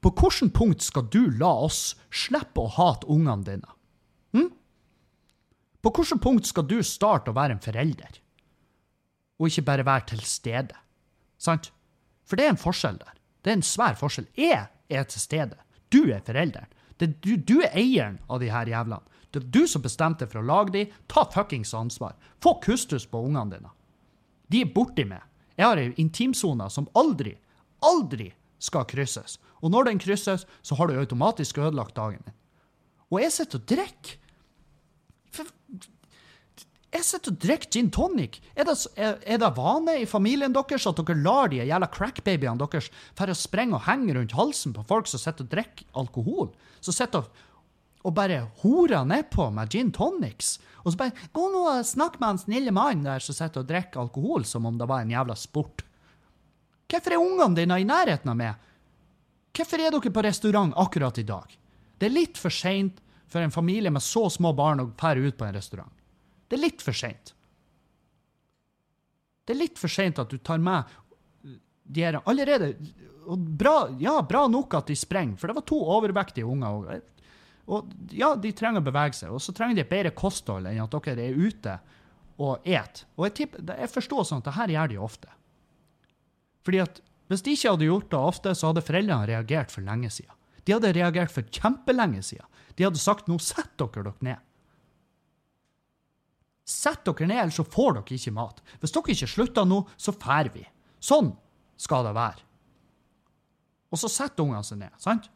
På hvilket punkt skal du la oss slippe å hate ungene dine? Hm? På hvilket punkt skal du starte å være en forelder? Og ikke bare være til stede. Sant? For det er en forskjell der. Det er en svær forskjell. Jeg er til stede. Du er forelderen. Er du, du er eieren av de her jævlene. Det er du som bestemte for å lage de. Ta fuckings ansvar. Få kustus på ungene dine. De er borti meg. Jeg har ei intimsone som aldri, aldri skal krysses. Og når den krysses, så har du automatisk ødelagt dagen din. Og jeg sitter og drikker. Jeg sitter og drikker gin tonic. Er det, er, det vane i familien deres at dere lar de jævla crackbabyene deres for å sprenge og henge rundt halsen på folk som sitter og drikker alkohol? Som sitter og, og bare horer nedpå med gin tonics? Og så bare Gå nå og snakk med han snille mannen der som sitter og drikker alkohol som om det var en jævla sport. Hvorfor er ungene dine i nærheten av meg? Hvorfor er dere på restaurant akkurat i dag? Det er litt for seint for en familie med så små barn å fære ut på en restaurant. Det er litt for seint. Det er litt for seint at du tar med de her allerede og bra, Ja, bra nok at de sprenger, for det var to overvektige unger. Og, og ja, de trenger å bevege seg, og så trenger de et bedre kosthold enn at dere er ute og et. Og jeg, jeg forstår sånn at det her gjør de ofte. Fordi at hvis de ikke hadde gjort det ofte, så hadde foreldrene reagert for lenge siden. De hadde reagert for kjempelenge siden. De hadde sagt nå sett dere dere ned. Sett dere ned, ellers så får dere ikke mat. Hvis dere ikke slutter nå, så fær vi. Sånn skal det være. Og så setter ungene seg ned, sant?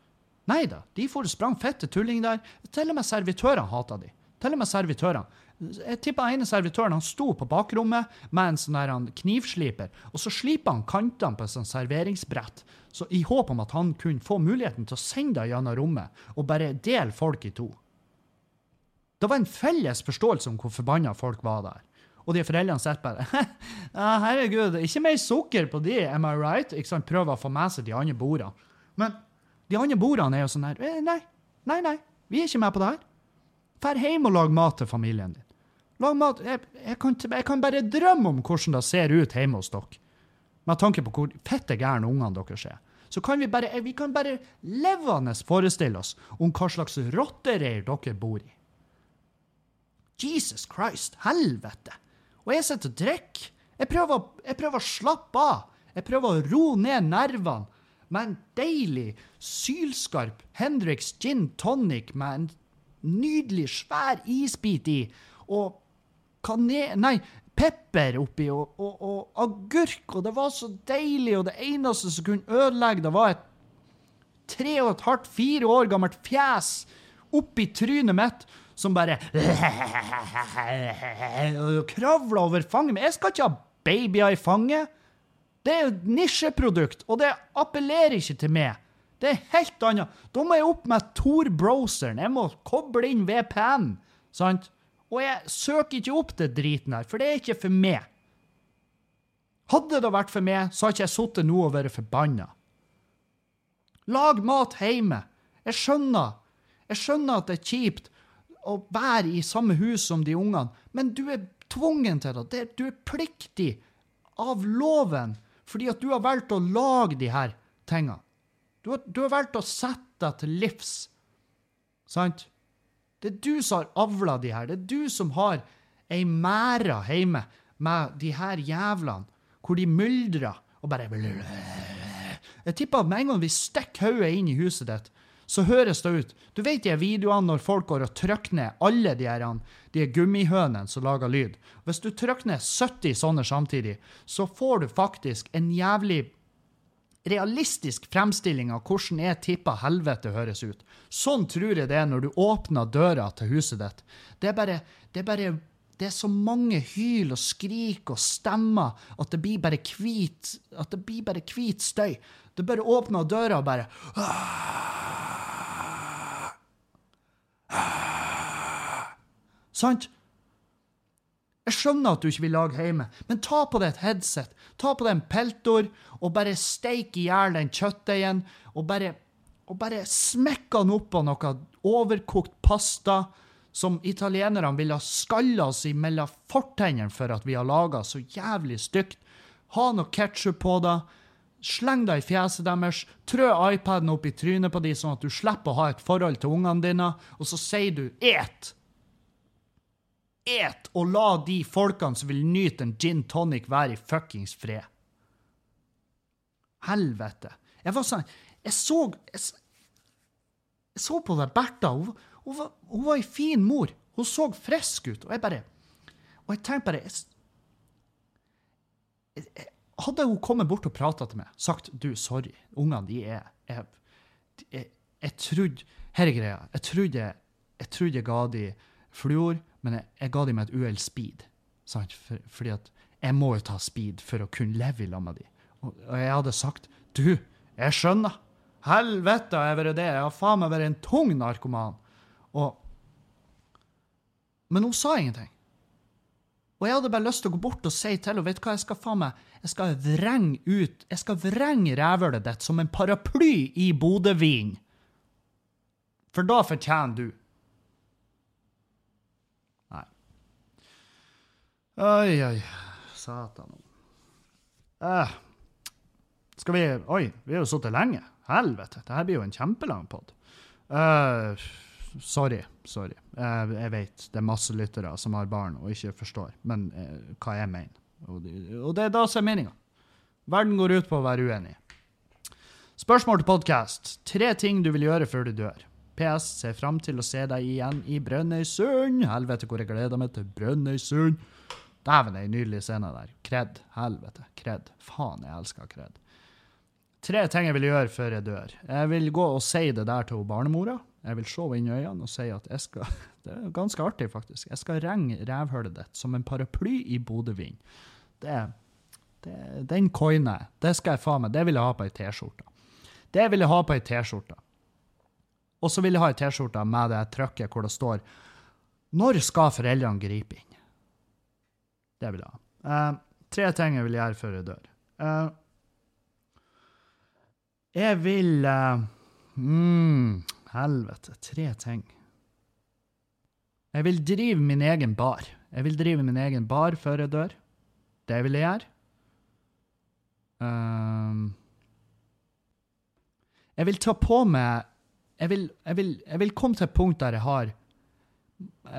Nei da, de for sprang fette tulling der. Til og med servitørene hata de. Til og med servitørene. Jeg tipper ene servitøren han sto på bakrommet med en sånn der han knivsliper, og så sliper han kantene på et sånt serveringsbrett, så i håp om at han kunne få muligheten til å sende det gjennom rommet og bare dele folk i to. Det var en felles forståelse om hvor forbanna folk var der. Og de foreldrene sitter bare Herregud, ikke mer sukker på de, am I right? Ikke sant? Prøver å få med seg de andre bordene. Men de andre bordene er jo sånn her «Eh, Nei, nei, nei, vi er ikke med på det her. Drar hjem og lag mat til familien din. Mat. Jeg, jeg, kan, jeg kan bare drømme om hvordan det ser ut hjemme hos dere. Med tanke på hvor fette gærne ungene deres er. Så kan vi bare, vi kan bare levende forestille oss om hva slags rottereir dere bor i. Jesus Christ, helvete. Og jeg sitter og drikker. Jeg jeg prøver å slappe av. Jeg prøver å roe ned nervene med en deilig, sylskarp Hendrix gin tonic med en nydelig, svær isbit i, og kanel... Nei, pepper oppi, og, og, og agurk, og det var så deilig, og det eneste som kunne ødelegge det, var et tre og et halvt, fire år gammelt fjes oppi trynet mitt, som bare kravla over fanget mitt. Jeg skal ikke ha babyer i fanget. Det er et nisjeprodukt, og det appellerer ikke til meg. Det er helt annet. Da må jeg opp med Tor-browseren. Jeg må koble inn VPN. Sant? Og jeg søker ikke opp det driten her, for det er ikke for meg. Hadde det vært for meg, så hadde ikke jeg sittet nå og vært forbanna. Lag mat hjemme. Jeg skjønner. Jeg skjønner at det er kjipt å være i samme hus som de ungene, men du er tvungen til det. Du er pliktig av loven fordi at du har valgt å lage de her tingene. Du har, du har valgt å sette deg til livs. Sant? Det er du som har avla de her. Det er du som har ei mære hjemme med de her jævlene, hvor de myldrer og bare Jeg tipper at med en gang vi stikker hodet inn i huset ditt, så høres det ut. Du vet de videoene når folk går og trykker ned alle de, her, de gummihønene som lager lyd. Hvis du trykker ned 70 sånne samtidig, så får du faktisk en jævlig realistisk fremstilling av hvordan jeg tipper helvete høres ut. Sånn tror jeg det er når du åpner døra til huset ditt. Det er bare, det er bare det er så mange hyl og skrik og stemmer at det blir bare hvit At det blir bare hvit støy. Du bare åpner døra og bare Sant? Jeg skjønner at du ikke vil lage hjemme, men ta på deg et headset, ta på deg en peltor, og bare steik i hjel den kjøttdeigen, og bare, og bare smekk den oppå noe overkokt pasta som italienerne ville ha skalla oss imellom fortennene for at vi har laga så jævlig stygt. Ha noe ketsjup på det. Sleng deg i fjeset deres, trø iPaden opp i trynet på dem, sånn at du slipper å ha et forhold til ungene dine, og så sier du 'et'. Et, og la de folkene som vil nyte en gin tonic, være i fuckings fred. Helvete. Jeg var sånn Jeg så Jeg, jeg så på det Bertha. Hun, hun, var, hun var ei fin mor. Hun så frisk ut. Og jeg bare Og jeg tenkte bare jeg, jeg, Hadde hun kommet bort og prata til meg, sagt du, sorry, ungene de er Jeg, jeg, jeg trodde Her er greia. Jeg trodde jeg, trodde jeg ga de fluor men jeg, jeg ga dem et uhell speed. Sant? For, fordi at jeg må jo ta speed for å kunne leve i lag med. Og, og, jeg hadde sagt Du, jeg skjønner. Helvete, jeg har vært det. Jeg har faen meg vært en tung narkoman. Og Men hun sa ingenting. Og jeg hadde bare lyst til å gå bort og si til henne vet du hva, jeg skal faen meg, jeg skal vrenge ut, jeg skal vrenge rævhølet ditt som en paraply i Bodø-vin. For da fortjener du. Oi, oi. Satan. Eh. Skal vi Oi, vi har jo sittet lenge. Helvete. Dette blir jo en kjempelang pod. Uh, sorry. Sorry. Uh, jeg vet det er masse lyttere som har barn og ikke forstår men uh, hva jeg mener. Og, og, det er da som er meninga. Verden går ut på å være uenig. Spørsmål til podkast. Tre ting du vil gjøre før du dør. PS. Ser fram til å se deg igjen i Brønnøysund. Helvete, hvor jeg gleder meg til Brønnøysund. Dæven, ei nydelig scene der. Kred. Helvete. Kred. Faen, jeg elsker kred. Tre ting jeg vil gjøre før jeg dør. Jeg vil gå og si det der til barnemora. Jeg vil se henne inn i øynene og si at jeg skal Det er ganske artig, faktisk. Jeg skal renge rævhølet ditt som en paraply i Bodø-vind. Det, det, den coiner jeg. Det skal jeg faen meg. Det vil jeg ha på ei T-skjorte. Det vil jeg ha på ei T-skjorte. Og så vil jeg ha ei T-skjorte med det trykket hvor det står Når skal foreldrene gripe inn? Det jeg ha. Uh, tre ting jeg vil gjøre før jeg dør. Uh, jeg vil uh, mm, Helvete. Tre ting. Jeg vil drive min egen bar. Jeg vil drive min egen bar før jeg dør. Det vil jeg gjøre. Uh, jeg vil ta på meg jeg vil, jeg, vil, jeg vil, komme til et punkt der jeg har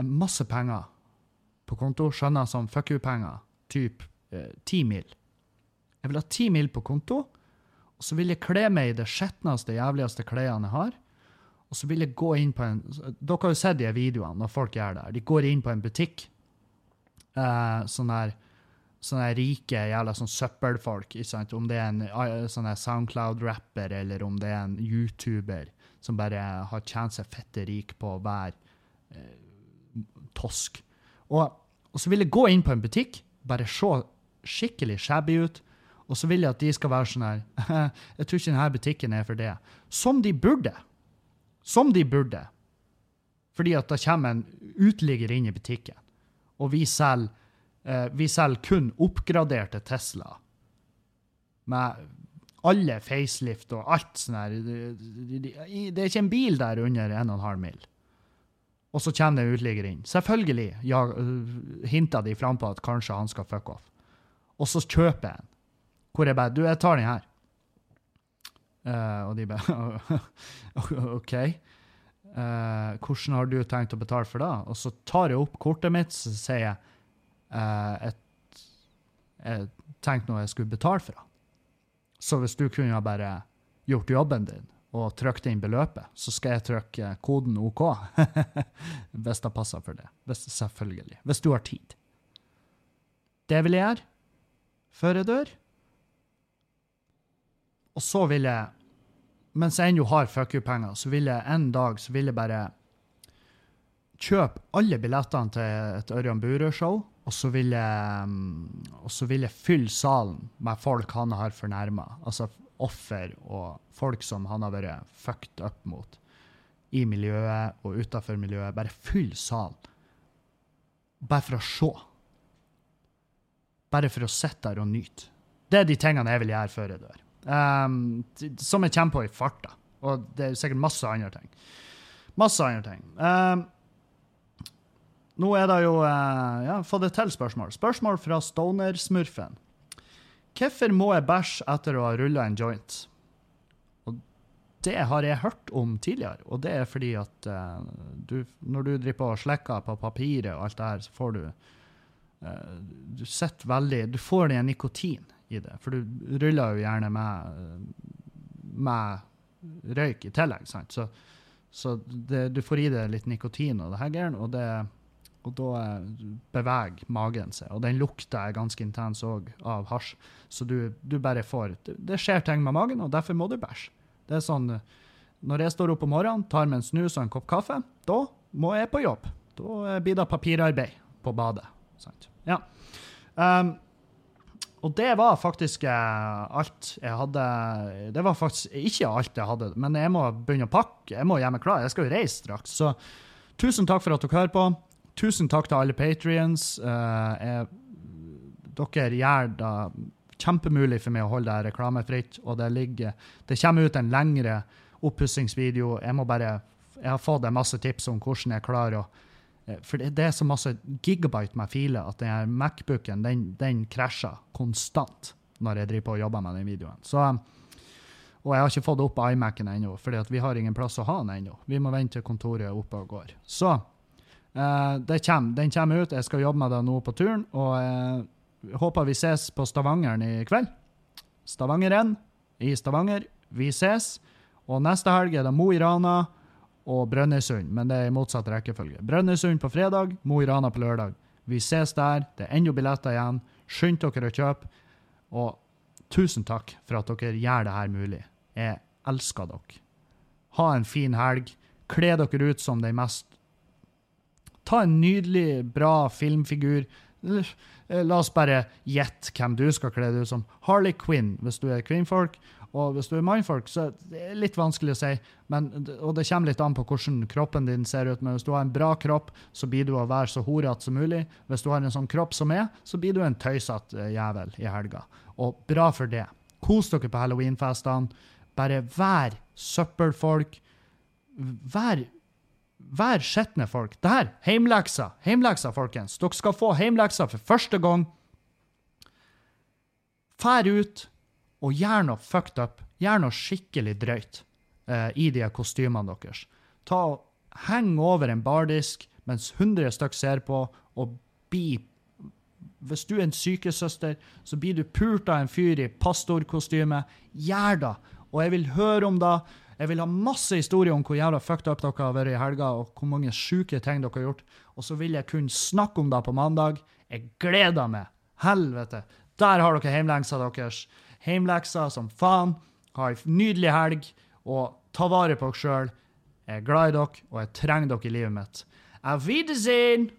masse penger på konto, skjønner som fuck you-penger, typ eh, ti eh, mil. Jeg vil ha ti mil på konto, og så vil jeg kle meg i det skjetneste, jævligste klærne jeg har. Og så vil jeg gå inn på en Dere har jo sett de videoene når folk gjør det. De går inn på en butikk. Eh, sånn der sånne rike jævla sånn søppelfolk. Om det er en eh, sånn Soundcloud-rapper, eller om det er en YouTuber som bare har tjent seg fette rik på å være eh, tosk. Og, og, så vil jeg gå inn på en butikk, bare se skikkelig shabby ut, Og så vil jeg at de skal være sånn her Jeg tror ikke denne butikken er for det. Som de burde. Som de burde. Fordi at da kommer en uteligger inn i butikken, og vi selger, eh, vi selger kun oppgraderte Tesla. Med alle facelift og alt sånn her. Det, er ikke en bil der under 1,5 mil. Og så kommer det en uteligger inn. Selvfølgelig ja, øh, hinter de frampå at kanskje han skal fuck off. Og så kjøper jeg en. Hvor jeg bare Du, jeg tar den her. Uh, og de bare OK. Uh, hvordan har du tenkt å betale for det? Og så tar jeg opp kortet mitt, så sier jeg uh, et, Jeg tenkte nå jeg skulle betale for det. Så hvis du kunne ha bare gjort jobben din og trykt inn beløpet, så skal jeg trykke koden OK. hvis det passer for det. Hvis, selvfølgelig. Hvis du har tid. Det vil jeg gjøre før jeg dør. Og så vil jeg, mens jeg ennå har fuck you-penger, så vil jeg en dag så vil jeg bare kjøpe alle billettene til et Ørjan Burøe-show, og så vil jeg og så vil jeg fylle salen med folk han har fornærma. Altså offer og folk som han har vært fucked up mot i miljøet og utafor miljøet. Bare fyll salen. Bare for å se. Bare for å sitte der og nyte. Det er de tingene jeg vil gjøre før jeg dør. Um, som jeg kommer på i farta. Og det er sikkert masse andre ting. Masse andre ting. Um, nå er det jo uh, Ja, få det til spørsmål. Spørsmål fra Stoner-smurfen. Hvorfor må jeg bæsje etter å ha rulla en joint? Og det har jeg hørt om tidligere, og det er fordi at uh, du, når du driver på og slikker på papiret og alt det her, så får du uh, Du sitter veldig Du får den nikotin i det, for du ruller jo gjerne med, med røyk i tillegg, sant? Så, så det, du får i deg litt nikotin og det her og det og da eh, beveger magen seg. Og den lukta er ganske intens òg av hasj. Så du, du bare får det, det skjer ting med magen, og derfor må du bæsje. Det er sånn eh, Når jeg står opp om morgenen, tar meg en snus og en kopp kaffe, da må jeg på jobb. Da eh, blir det papirarbeid på badet. Sant? Ja. Um, og det var faktisk alt jeg hadde Det var faktisk ikke alt jeg hadde, men jeg må begynne å pakke. Jeg må gjøre meg klar. Jeg skal jo reise straks. Så tusen takk for at dere hører på. Tusen takk til alle patrions. dere gjør det kjempemulig for meg å holde det reklamefritt, og det ligger Det kommer ut en lengre oppussingsvideo. Jeg Jeg har fått masse tips om hvordan jeg klarer å eh, For det, det er så masse gigabyte med filer at den her Macbooken den, den krasjer konstant når jeg driver på og jobber med den videoen. Så og jeg har ikke fått opp iMac-en ennå, for vi har ingen plass å ha den ennå. Vi må vente til kontoret er oppe og går. Så eh, kommer, den kommer ut. Jeg skal jobbe med det nå på turen. Og jeg håper vi ses på Stavangeren i kveld. Stavangeren i Stavanger. Vi ses. Og neste helg er det Mo i Rana og Brønnøysund, men det er i motsatt rekkefølge. Brønnøysund på fredag, Mo i Rana på lørdag. Vi ses der. Det er ennå billetter igjen. Skynd dere å kjøpe. Og tusen takk for at dere gjør det her mulig. Jeg elsker dere. Ha en fin helg. Kle dere ut som den mest Ta en nydelig, bra filmfigur. La oss bare gjette hvem du skal kle deg ut som. Harley Quinn, hvis du er kvinnfolk. Og hvis du er mannfolk, så det er litt vanskelig å si. Men, og det kommer litt an på hvordan kroppen din ser ut. Men hvis du har en bra kropp, så blir du å være så horete som mulig. Hvis du har en sånn kropp som er, så blir du en tøysete jævel i helga. Og bra for det. Kos dere på halloweenfestene. Bare vær søppelfolk. Vær Vær skitne folk. Det her, heimleksa. Heimleksa, folkens. Dere skal få heimleksa for første gang. Fær ut og gjør noe fucked up. Gjør noe skikkelig drøyt eh, i de kostymene deres. Ta og Heng over en bardisk mens 100 stykk ser på, og bli Hvis du er en sykesøster, så blir du pult av en fyr i pastorkostyme. Gjør det! Og jeg vil høre om det. Jeg vil ha masse historier om hvor jævla fucked up dere har vært i helga, og hvor mange sjuke ting dere har gjort. Og så vil jeg kunne snakke om det på mandag. Jeg gleder meg. Helvete. Der har dere heimleksa deres. Heimleksa som faen. Ha ei nydelig helg, og ta vare på dere sjøl. Jeg er glad i dere, og jeg trenger dere i livet mitt. Auf Wiedersehen!